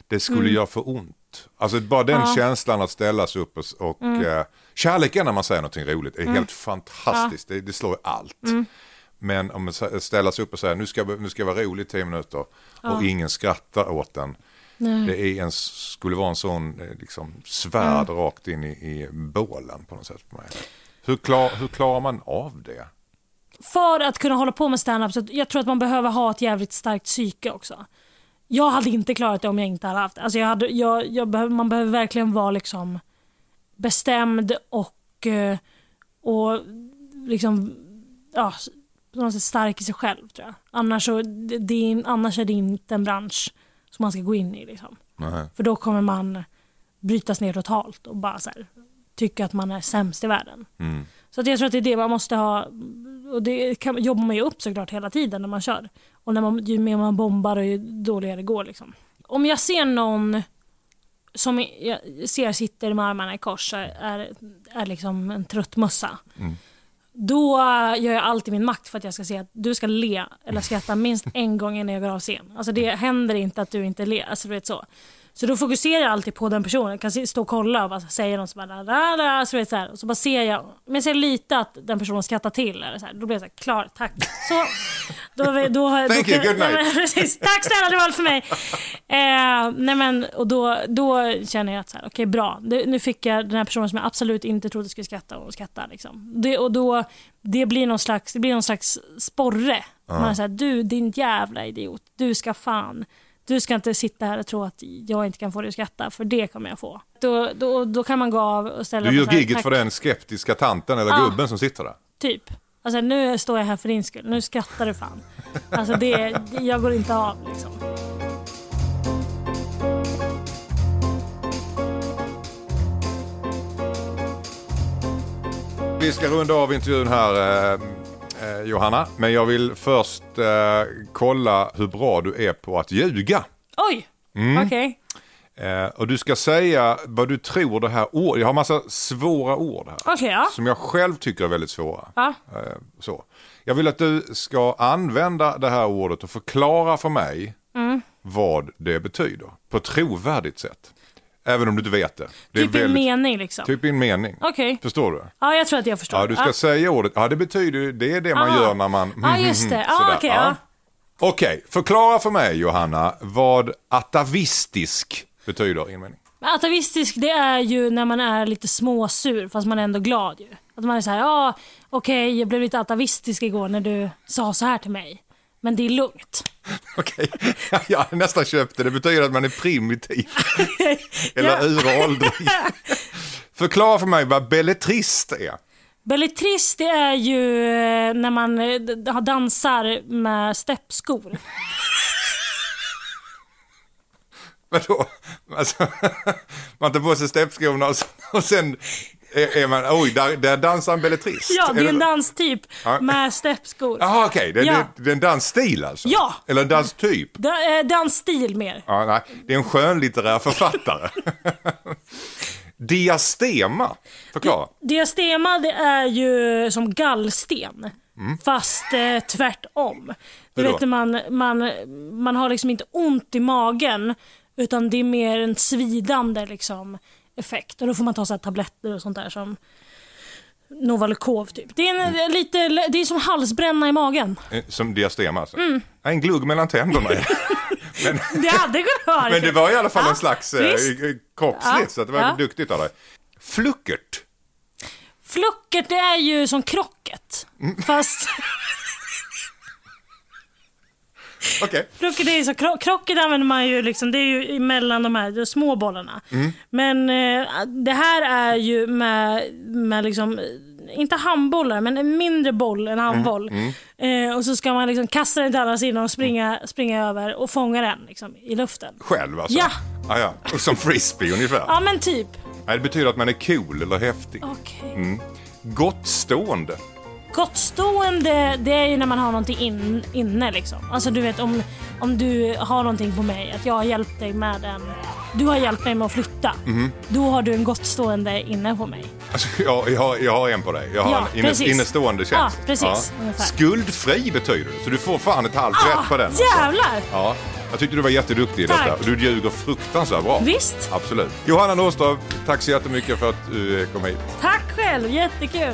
Det skulle Mm. göra för ont. Alltså bara den Ja. känslan att ställas upp och, och Mm. eh, kärleken när man säger någonting roligt är helt fantastiskt. Det, det slår allt. Mm. Men om man s- ställas upp och säger nu ska, nu ska jag vara rolig i tio minuter och Ja. ingen skrattar åt den. Nej. Det är en, skulle vara en sån eh, liksom, svärd rakt in i, i bålen på något sätt. På mig. Hur, klar, hur klarar man av det? För att kunna hålla på med stand-up så jag tror att man behöver ha ett jävligt starkt psyke också. Jag hade inte klarat det om jag inte hade haft det. Alltså jag hade, jag, jag behöver, man behöver verkligen vara liksom bestämd och, eh, och liksom, ja, på något sätt stark i sig själv tror jag. Annars, så, det, det är, annars är det inte en bransch som man ska gå in i. Liksom. Nej. För då kommer man brytas ner totalt och bara så här, tycka att man är sämst i världen. Mm. Så att jag tror att det är det man måste ha. Och det kan, jobbar man ju upp såklart hela tiden när man kör. Och när man, ju mer man bombar och ju dåligare det går. Liksom. Om jag ser någon som jag ser sitter med armarna i kors är, är, liksom en trött mössa. Mm. Då gör jag allt i min makt för att jag ska se att du ska le eller skratta minst en gång innan jag går av scen. Alltså det händer inte att du inte ler. Alltså du vet så. Så då fokuserar jag alltid på den personen. Jag kan stå och kolla och bara säga något så bara, da, da, så, vet, så, här. och så bara ser jag, men jag ser lite att den personen skrattar till. Eller så här. Då blir jag så här, klar, tack. Så, då, då, då, Thank då, you, good night. Precis, tack snälla det var allt för mig. Eh, nej men, och då, då känner jag att så här, okej bra, det, nu fick jag den här personen som jag absolut inte trodde skulle skratta och skratta. Liksom. Det, och då, det blir någon slags, det blir någon slags sporre. Man är så här, du din jävla idiot, du ska fan du ska inte sitta här och tro att jag inte kan få dig att skratta, för det kommer jag få. Då, då, då kan man gå av och ställa Du gör gigget för den skeptiska tanten eller Ja. gubben som sitter där. Typ. Alltså nu står jag här för din skull, nu skrattar du fan. Alltså det, det jag går inte av liksom. Vi ska runda av intervjun här eh, Johanna, men jag vill först eh, kolla hur bra du är på att ljuga. Oj! Mm. Okej. Eh, och du ska säga vad du tror det här ordet, jag har massa svåra ord här. Okej, ja. Som jag själv tycker är väldigt svåra. Ja. Eh, så. Jag vill att du ska använda det här ordet och förklara för mig Mm. vad det betyder. På ett trovärdigt sätt. Även om du inte vet det. det Typ i en mening liksom. Typ i en mening. Okej. Förstår du? Ja, jag tror att jag förstår. Ja, du ska ja. säga ordet. Ja, det betyder ju- det är det man Aha. gör när man... Ja, just det. Sådär. okej, ja. Okej, förklara för mig Johanna vad atavistisk betyder i en mening. Men Atavistisk det är ju när man är lite småsur fast man är ändå glad ju. Att man är så här, ja okej jag blev lite atavistisk igår när du sa så här till mig. Men det är lugnt. Okej, jag har nästan köpt det. Betyder att man är primitiv. Eller uråldrig. Förklara för mig vad belletrist är. Belletrist det är ju eh, när man eh, dansar med steppskor. Vadå? Alltså, man tar på sig steppskorna och sen är, är man, oj, där, där dansar en belletrist. Ja, det är en danstyp Ja. med steppskor. Jaha, okej. Det, Ja. det, det är en dansstil alltså? Ja. Eller en danstyp? Da, eh, dansstil mer. Ja, nej, det är en skönlitterär författare. Diastema, förklara. Diastema det är ju som gallsten. Fast eh, tvärtom. Du vet när man, man, man har liksom inte ont i magen utan det är mer en svidande liksom, effekt. Och då får man ta så tabletter och sånt där som Novalucol typ. Det är, en, Mm. lite, det är som halsbränna i magen. Eh, Som diastema alltså. Mm. Ja, En glugg mellan tänderna. men, Det hade kunnat vara men det var i alla fall Ja, en slags eh, visst. eh, kroppsligt, Ja, så det var ja. duktigt av dig. Fluckert. Fluckert det är ju som krocket. Mm. Fast Är ju så, kro- krocket använder man ju liksom, det är ju mellan de här de små bollarna. Mm. Men eh, det här är ju med, med liksom, inte handbollar, men en mindre boll, en handboll. Mm. Eh, och så ska man liksom kasta den till andra sidan och springa, springa över och fånga den liksom, i luften. Själv alltså? Ja. Ah, ja. Och som frisbee ungefär? Ja men typ. Nej, det betyder att man är cool eller häftig. Okej. Mm. Gottstående. Gottstående, det är ju när man har någonting in, inne liksom. Alltså du vet om, om du har någonting på mig, att jag har hjälpt dig med en... Du har hjälpt mig med att flytta. Mhm. Då har du en gottstående inne på mig. Alltså, jag, jag, har, jag har en på dig. Jag har Ja, en inne, innestående tjänst. Ja, precis, ungefär. Skuldfri betyder det, så du får fan ett halvt Ah, rätt på den. alltså. jävlar! Ja, jag tyckte du var jätteduktig i Tack. detta. Och du ljuger fruktansvärt bra. Visst. Absolut. Johanna Norström, tack så jättemycket för att du kom hit. Tack själv, jättekul.